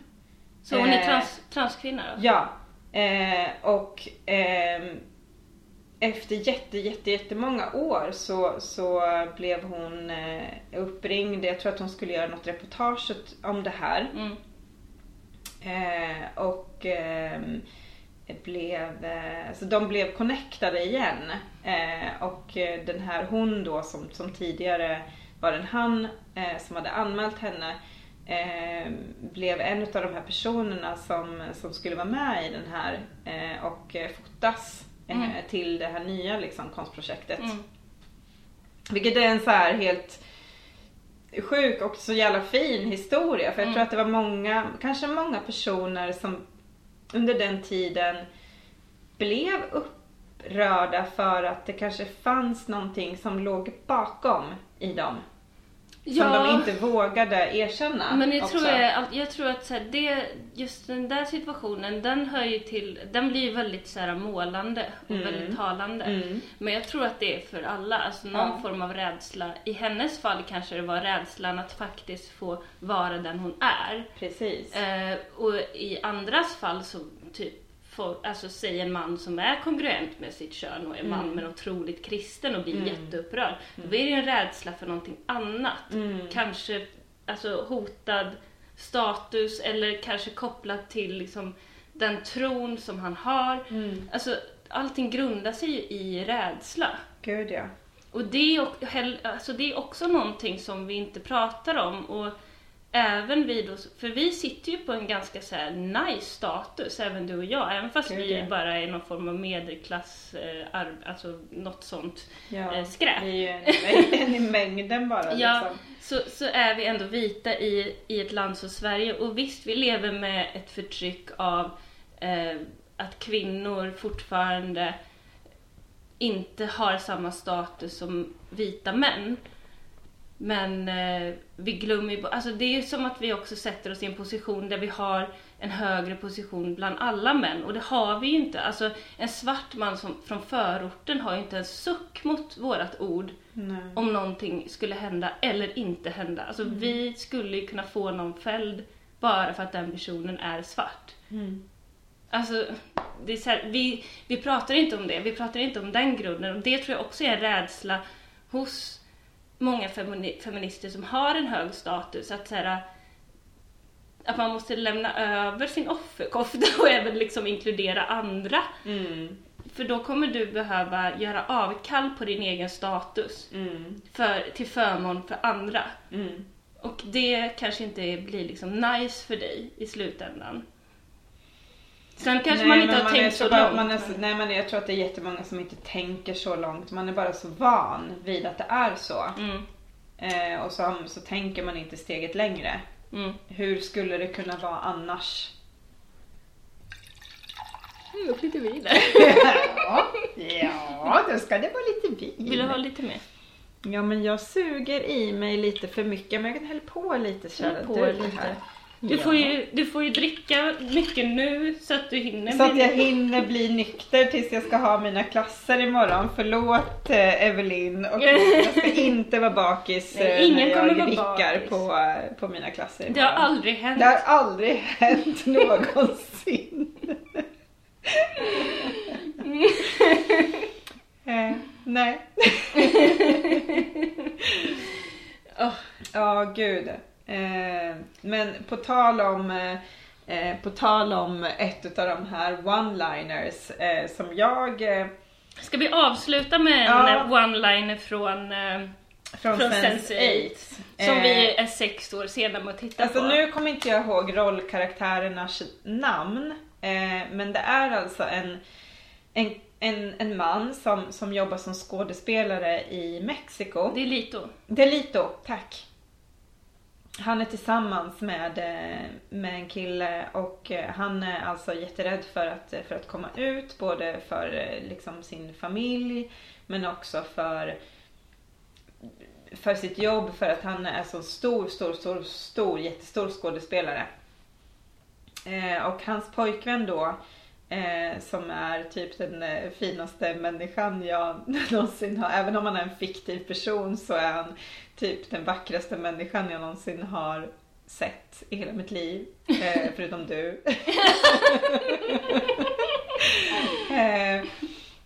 Så hon är Eh, trans, transkvinna då? Ja. Eh, och ehm, efter jätte, jätte, jättemånga år så, så blev hon eh, uppringd. Jag tror att hon skulle göra något reportage om det här. Mm. Eh, och ehm, blev, eh, så de blev connectade igen. Eh, och eh, den här hon då som, som tidigare var en han eh, som hade anmält henne eh, blev en av de här personerna som, som skulle vara med i den här eh, och eh, fotas eh, Mm. till det här nya liksom, konstprojektet. Mm. Vilket är en så här helt sjuk och så jävla fin historia. För jag Mm. tror att det var många, kanske många personer som under den tiden blev upprörda för att det kanske fanns någonting som låg bakom i dem. Som de inte vågade erkänna. Men jag också. tror, jag, jag tror att så här, det, just den där situationen, den hör ju till, den blir ju väldigt så här, målande och Mm. väldigt talande. Mm. Men jag tror att det är för alla, alltså någon Ja. form av rädsla. I hennes fall kanske det var rädslan att faktiskt få vara den hon är. Precis. Eh, och i andras fall så typ får, alltså säg en man som är kongruent med sitt kön och är man men otroligt kristen och blir Mm. jätteupprörd. Då är det ju en rädsla för någonting annat. Mm. Kanske alltså, hotad status eller kanske kopplat till liksom, den tron som han har. Mm. Alltså, allting grundar sig ju i rädsla. Gud ja. Och det är, alltså det är också någonting som vi inte pratar om. Och även vi då, för vi sitter ju på en ganska så nice status, även du och jag. Även fast Gud, vi ja. bara är någon form av medelklass, eh, alltså något sånt ja. eh, skräp. Vi är ju en, i mängden bara Ja, liksom. så, så är vi ändå vita i, i ett land som Sverige. Och visst, vi lever med ett förtryck av eh, att kvinnor fortfarande inte har samma status som vita män. Men eh, vi glömmer ju, alltså det är ju som att vi också sätter oss i en position där vi har en högre position bland alla män och det har vi ju inte. Alltså en svart man som, från förorten har ju inte en suck mot vårat ord Nej. om någonting skulle hända eller inte hända. Alltså Mm. vi skulle ju kunna få någon fälld bara för att den personen är svart. Mm. Alltså, det är så här, vi, vi pratar inte om det, vi pratar inte om den grunden och det tror jag också är en rädsla hos många femini- feminister som har en hög status. Att, så här, att man måste lämna över sin offerkofta och även liksom inkludera andra Mm. För då kommer du behöva göra avkall på din egen status Mm. för, till förmån för andra. Mm. Och det kanske inte blir liksom nice för dig i slutändan. Sen kanske Nej, man inte har är tänkt så bara- långt. Man är så, nej men jag tror att det är jättemånga som inte tänker så långt. Man är bara så van vid att det är så. Mm, Eh, och så, så tänker man inte steget längre. mm. Hur skulle det kunna vara annars? Upp lite vin ja, ja, då ska det vara lite vin. Vill du ha lite mer? Ja men jag suger i mig lite för mycket men jag kan hälla på lite Häll på lite. här. Du, Ja. får ju, du får ju dricka mycket nu så att du hinner Så att jag hinner bli nykter tills jag ska ha mina klasser imorgon. Förlåt eh, Evelyn. Och jag ska inte vara bakis Nej, eh, ingen när kommer jag vara vickar bakis. på, eh, på mina klasser Det har imorgon. aldrig hänt. Det har aldrig hänt någonsin. eh, nej. Åh. Ja, gud. Eh, men på tal om eh, på tal om ett av de här one-liners eh, som jag eh, Ska vi avsluta med en Ja. eh, one-liner från, eh, från, från Sense 8. som Eh, vi är sex år sena med att titta Alltså på? nu kommer inte jag ihåg rollkaraktärernas namn. Eh, men det är alltså en, en, en, en man som, som jobbar som skådespelare i Mexiko. Det är Lito. Delito, tack. Han är tillsammans med, eh, med en kille och eh, han är alltså jätterädd för att, eh, för att komma ut. Både för liksom sin familj men också för, för sitt jobb. För att han är så stor, stor, stor, stor, jättestor skådespelare. Eh, och hans pojkvän då Eh, som är typ den eh, finaste människan jag någonsin har. Även om han är en fiktiv person så är han typ den vackraste människan jag någonsin har sett i hela mitt liv. Eh, förutom du. eh,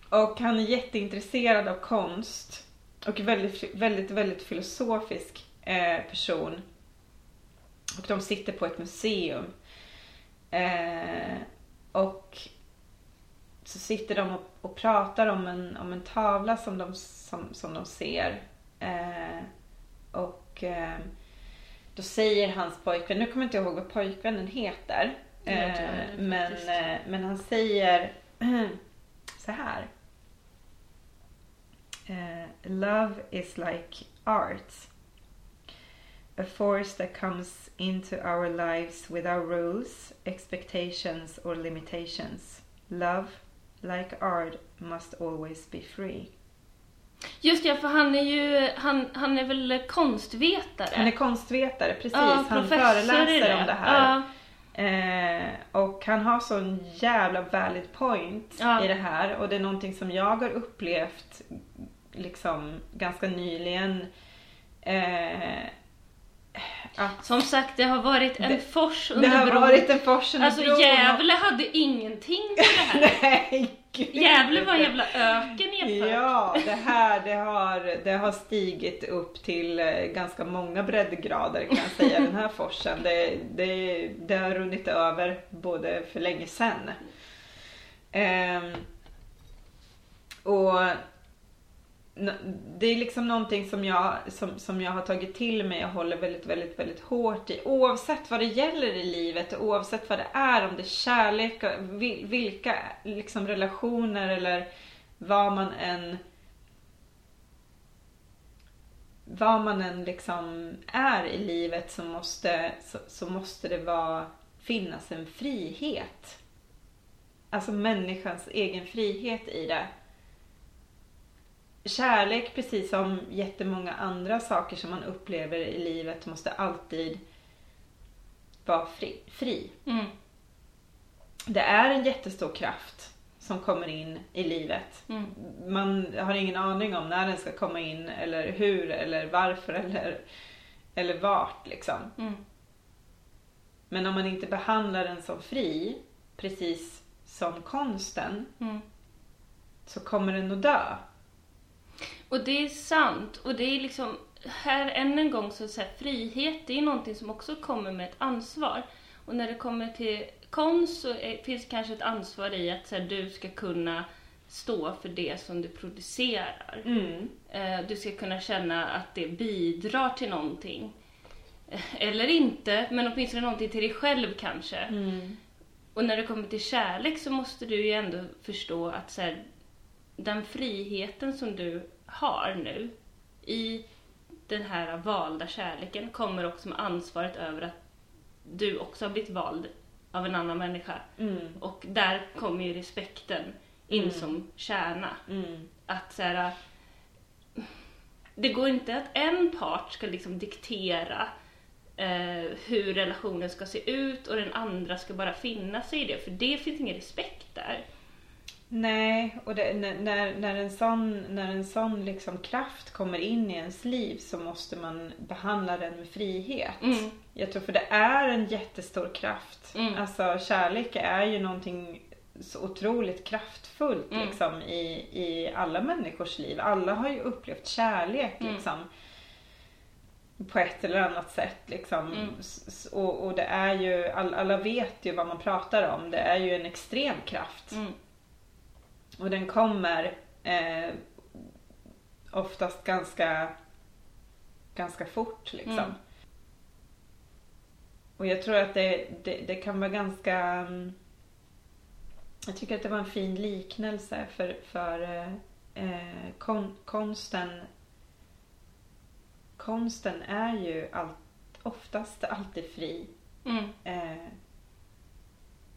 och han är jätteintresserad av konst. Och väldigt, väldigt, väldigt filosofisk eh, person. Och de sitter på ett museum. Eh, och så sitter de och, och pratar om en, om en tavla som de, som, som de ser. Eh, och eh, då säger hans pojkvän, nu kommer jag inte ihåg vad pojkvännen heter. Det Eh, inte men, eh, men han säger så här. Eh, Love is like art. A force that comes into our lives without rules, expectations or limitations. Love, like art, must always be free. Just ja, för han är ju, han, han är väl konstvetare? Han är konstvetare, precis. Ja, han föreläser om det här. Ja, Eh, och han har sån jävla valid point Ja. i det här. Och det är någonting som jag har upplevt liksom ganska nyligen. Eh, att som sagt, det har varit en Det- fors det under har bron. varit en fors under Alltså bron. Gävle hade ingenting på det här. Nej. Gävle var en jävla öken jämfört. Ja, det här det har, det har stigit upp till eh, ganska många breddgrader kan jag säga, den här forsen. Det, det, det har runnit över både för länge sedan. Ehm, och det är liksom någonting som jag, som, som jag har tagit till mig och håller väldigt, väldigt, väldigt hårt i. Oavsett vad det gäller i livet, oavsett vad det är, om det är kärlek, vilka liksom relationer eller vad man än vad man än liksom är i livet så måste, så, så måste det vara, finnas en frihet. Alltså människans egen frihet i det. Kärlek, precis som jättemånga andra saker som man upplever i livet, måste alltid vara fri. fri. Mm. Det är en jättestor kraft som kommer in i livet. Mm. Man har ingen aning om när den ska komma in eller hur eller varför eller, eller vart liksom. Mm. Men om man inte behandlar den som fri, precis som konsten, Mm. så kommer den att dö. Och det är sant. Och det är liksom, här än en gång så, så här, frihet det är någonting som också kommer med ett ansvar. Och när det kommer till konst så är, finns kanske ett ansvar i att så här, du ska kunna stå för det som du producerar. Mm. Eh, Du ska kunna känna att det bidrar till någonting. Eh, Eller inte, men åtminstone någonting till dig själv kanske. Mm. Och när det kommer till kärlek så måste du ju ändå förstå att så här, den friheten som du har nu i den här valda kärleken kommer också med ansvaret över att du också har blivit vald av en annan människa. Mm. Och där kommer ju respekten in Mm. som kärna. Mm. Att så här, det går inte att en part ska liksom diktera eh, hur relationen ska se ut och den andra ska bara finna sig i det, för det finns ingen respekt där. Nej, och det, när, när, en sån, när en sån liksom kraft kommer in i ens liv så måste man behandla den med frihet. Mm. Jag tror för det är en jättestor kraft. Mm. Alltså kärlek är ju någonting så otroligt kraftfullt Mm. liksom i, i alla människors liv. Alla har ju upplevt kärlek Mm. liksom. På ett eller annat sätt liksom. Mm. Och, och det är ju, all, alla vet ju vad man pratar om. Det är ju en extrem kraft. Och den kommer eh, oftast ganska, ganska fort liksom. Mm. Och jag tror att det, det, det kan vara ganska... Jag tycker att det var en fin liknelse för, för eh, eh, kon, konsten. Konsten är ju allt, oftast alltid fri. Mm. Eh,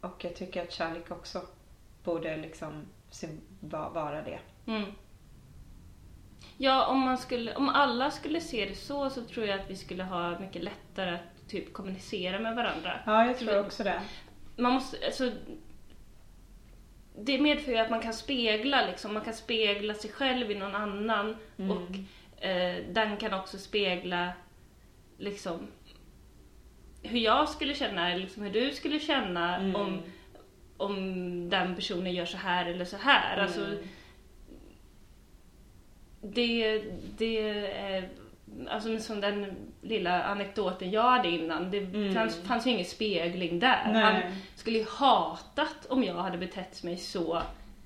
och jag tycker att kärlek också borde liksom vara det. Mm. Ja, om, man skulle, om alla skulle se det så, så tror jag att vi skulle ha mycket lättare att typ kommunicera med varandra. Ja, jag tror också det. man måste, alltså, det medför ju att man kan spegla liksom, man kan spegla sig själv i någon annan Mm. och eh, den kan också spegla liksom hur jag skulle känna, eller liksom hur du skulle känna Mm. om, om den personen gör så här eller så här. Alltså, Mm. det, det är, alltså som den lilla anekdoten jag hade innan, det Mm. fanns, fanns ju ingen spegling där. Nej. Han skulle ju hatat om jag hade betett mig så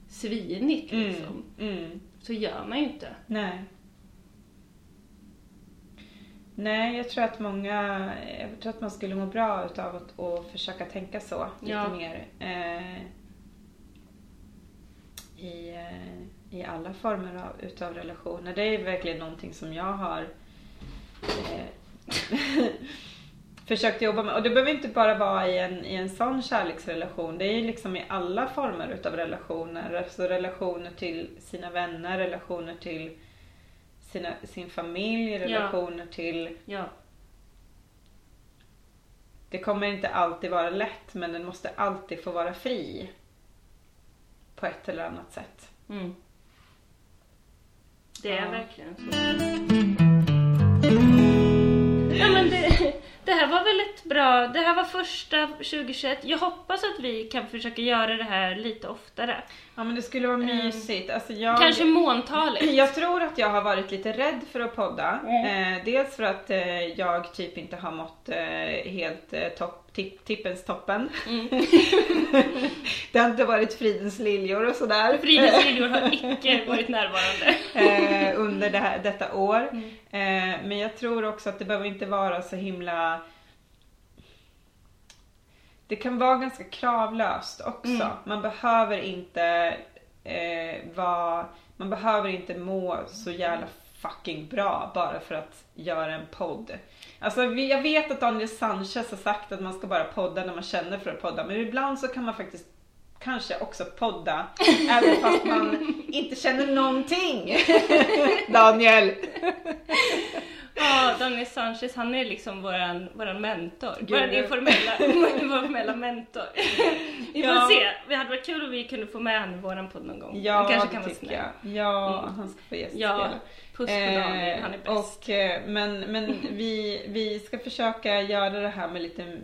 svinigt liksom. Mm. Mm. Så gör man ju inte. Nej. Nej, jag tror att många, jag tror att man skulle må bra utav att, att försöka tänka så lite Ja. mer. Eh, i, eh, I alla former av, utav relationer. Det är verkligen någonting som jag har eh, försökt jobba med. Och det behöver inte bara vara i en, i en sån kärleksrelation. Det är liksom i alla former utav relationer. Alltså relationer till sina vänner, relationer till sina, sin familj, relationer till... Ja. Det kommer inte alltid vara lätt men den måste alltid få vara fri. På ett eller annat sätt. Mm. Det är Ja. verkligen så. Ja, men det, det här var väl ett bra, det här var första 2021. Jag hoppas att vi kan försöka göra det här lite oftare. Ja men det skulle vara mysigt. Alltså jag... Kanske måntaligt. Jag tror att jag har varit lite rädd för att podda. Mm. Eh, dels för att eh, jag typ inte har mått eh, helt eh, topp, tipp, tippens toppen. Mm. det har inte varit fridens liljor och sådär. Fridens liljor har icke varit närvarande. eh, under det här, detta år. Mm. Eh, men jag tror också att det behöver inte vara så himla... Det kan vara ganska kravlöst också. Mm. Man behöver inte eh, vara... Man behöver inte må så jävla fucking bra bara för att göra en podd. Alltså jag vet att Daniel Sanchez har sagt att man ska bara podda när man känner för att podda. Men ibland så kan man faktiskt kanske också podda även fast man inte känner någonting. Daniel! Daniel Sanchez, han är liksom våran, våran mentor. Gud. Våran informella, informella mentor. Vi får Ja. se. Det hade varit kul om vi kunde få med honom i våran podd någon gång. Ja, Han kanske kan vara tycker jag. Ja, Mm. han ska få gästspela. Ja, puss på Daniel, han är bäst. Och, eh, men men vi, vi ska försöka göra det här med lite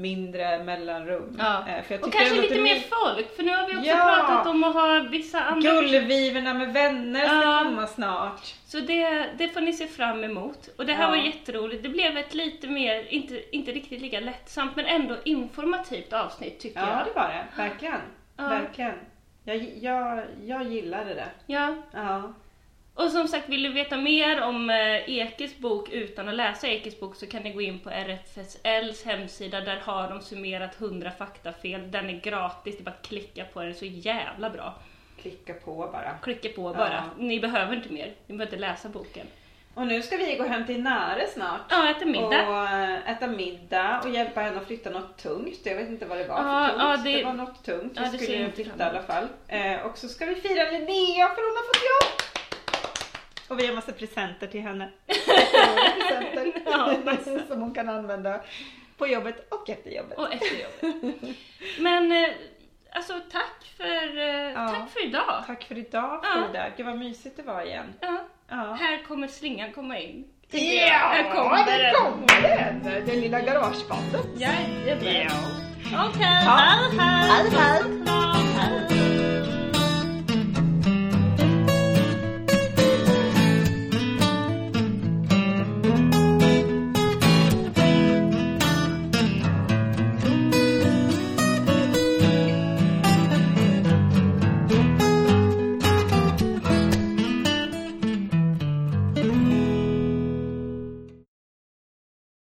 mindre mellanrum. Ja. Eh, Och kanske lite mer folk, för nu har vi också Ja. pratat om att ha vissa andra Gullvivorna med vänner ska Ja. komma snart. Så det, det får ni se fram emot. Och det här Ja. var jätteroligt. Det blev ett lite mer, inte, inte riktigt lika lättsamt, men ändå informativt avsnitt tycker Ja, jag. det var det. Verkligen. Ja. Verkligen. Jag, jag, jag gillade det. Ja. Ja. Och som sagt, vill du veta mer om eh, Ekes bok utan att läsa Ekes bok så kan ni gå in på RFSLs hemsida. Där har de summerat 100 faktafel. Den är gratis, det är bara att klicka på den. Så jävla bra. Klicka på bara. Klicka på bara. Ja. Ni behöver inte mer. Ni behöver inte läsa boken. Och nu ska vi gå hem till Näre snart. Ja, äta middag. Och äh, äta middag och hjälpa henne att flytta något tungt. Jag vet inte vad det var för Ja, tungt. ja, det... det- var något tungt. Ja, Vi det ser skulle flytta i alla fall. Eh, och så ska vi fira Linnea för hon har fått jobb. Och vi har massa presenter till henne. presenter Ja, som hon kan använda på jobbet och efter jobbet. Och efter jobbet. Men eh, alltså tack för, eh, Ja. tack för idag. Tack för idag Ja. Frida. Gud vad mysigt det var igen. Ja. Ja. Här kommer slingan komma in. Ja, här kommer den. kommer den! Den lilla garagebandet. Jajamän. Ja. Okej, Ja. hej hej. Hej,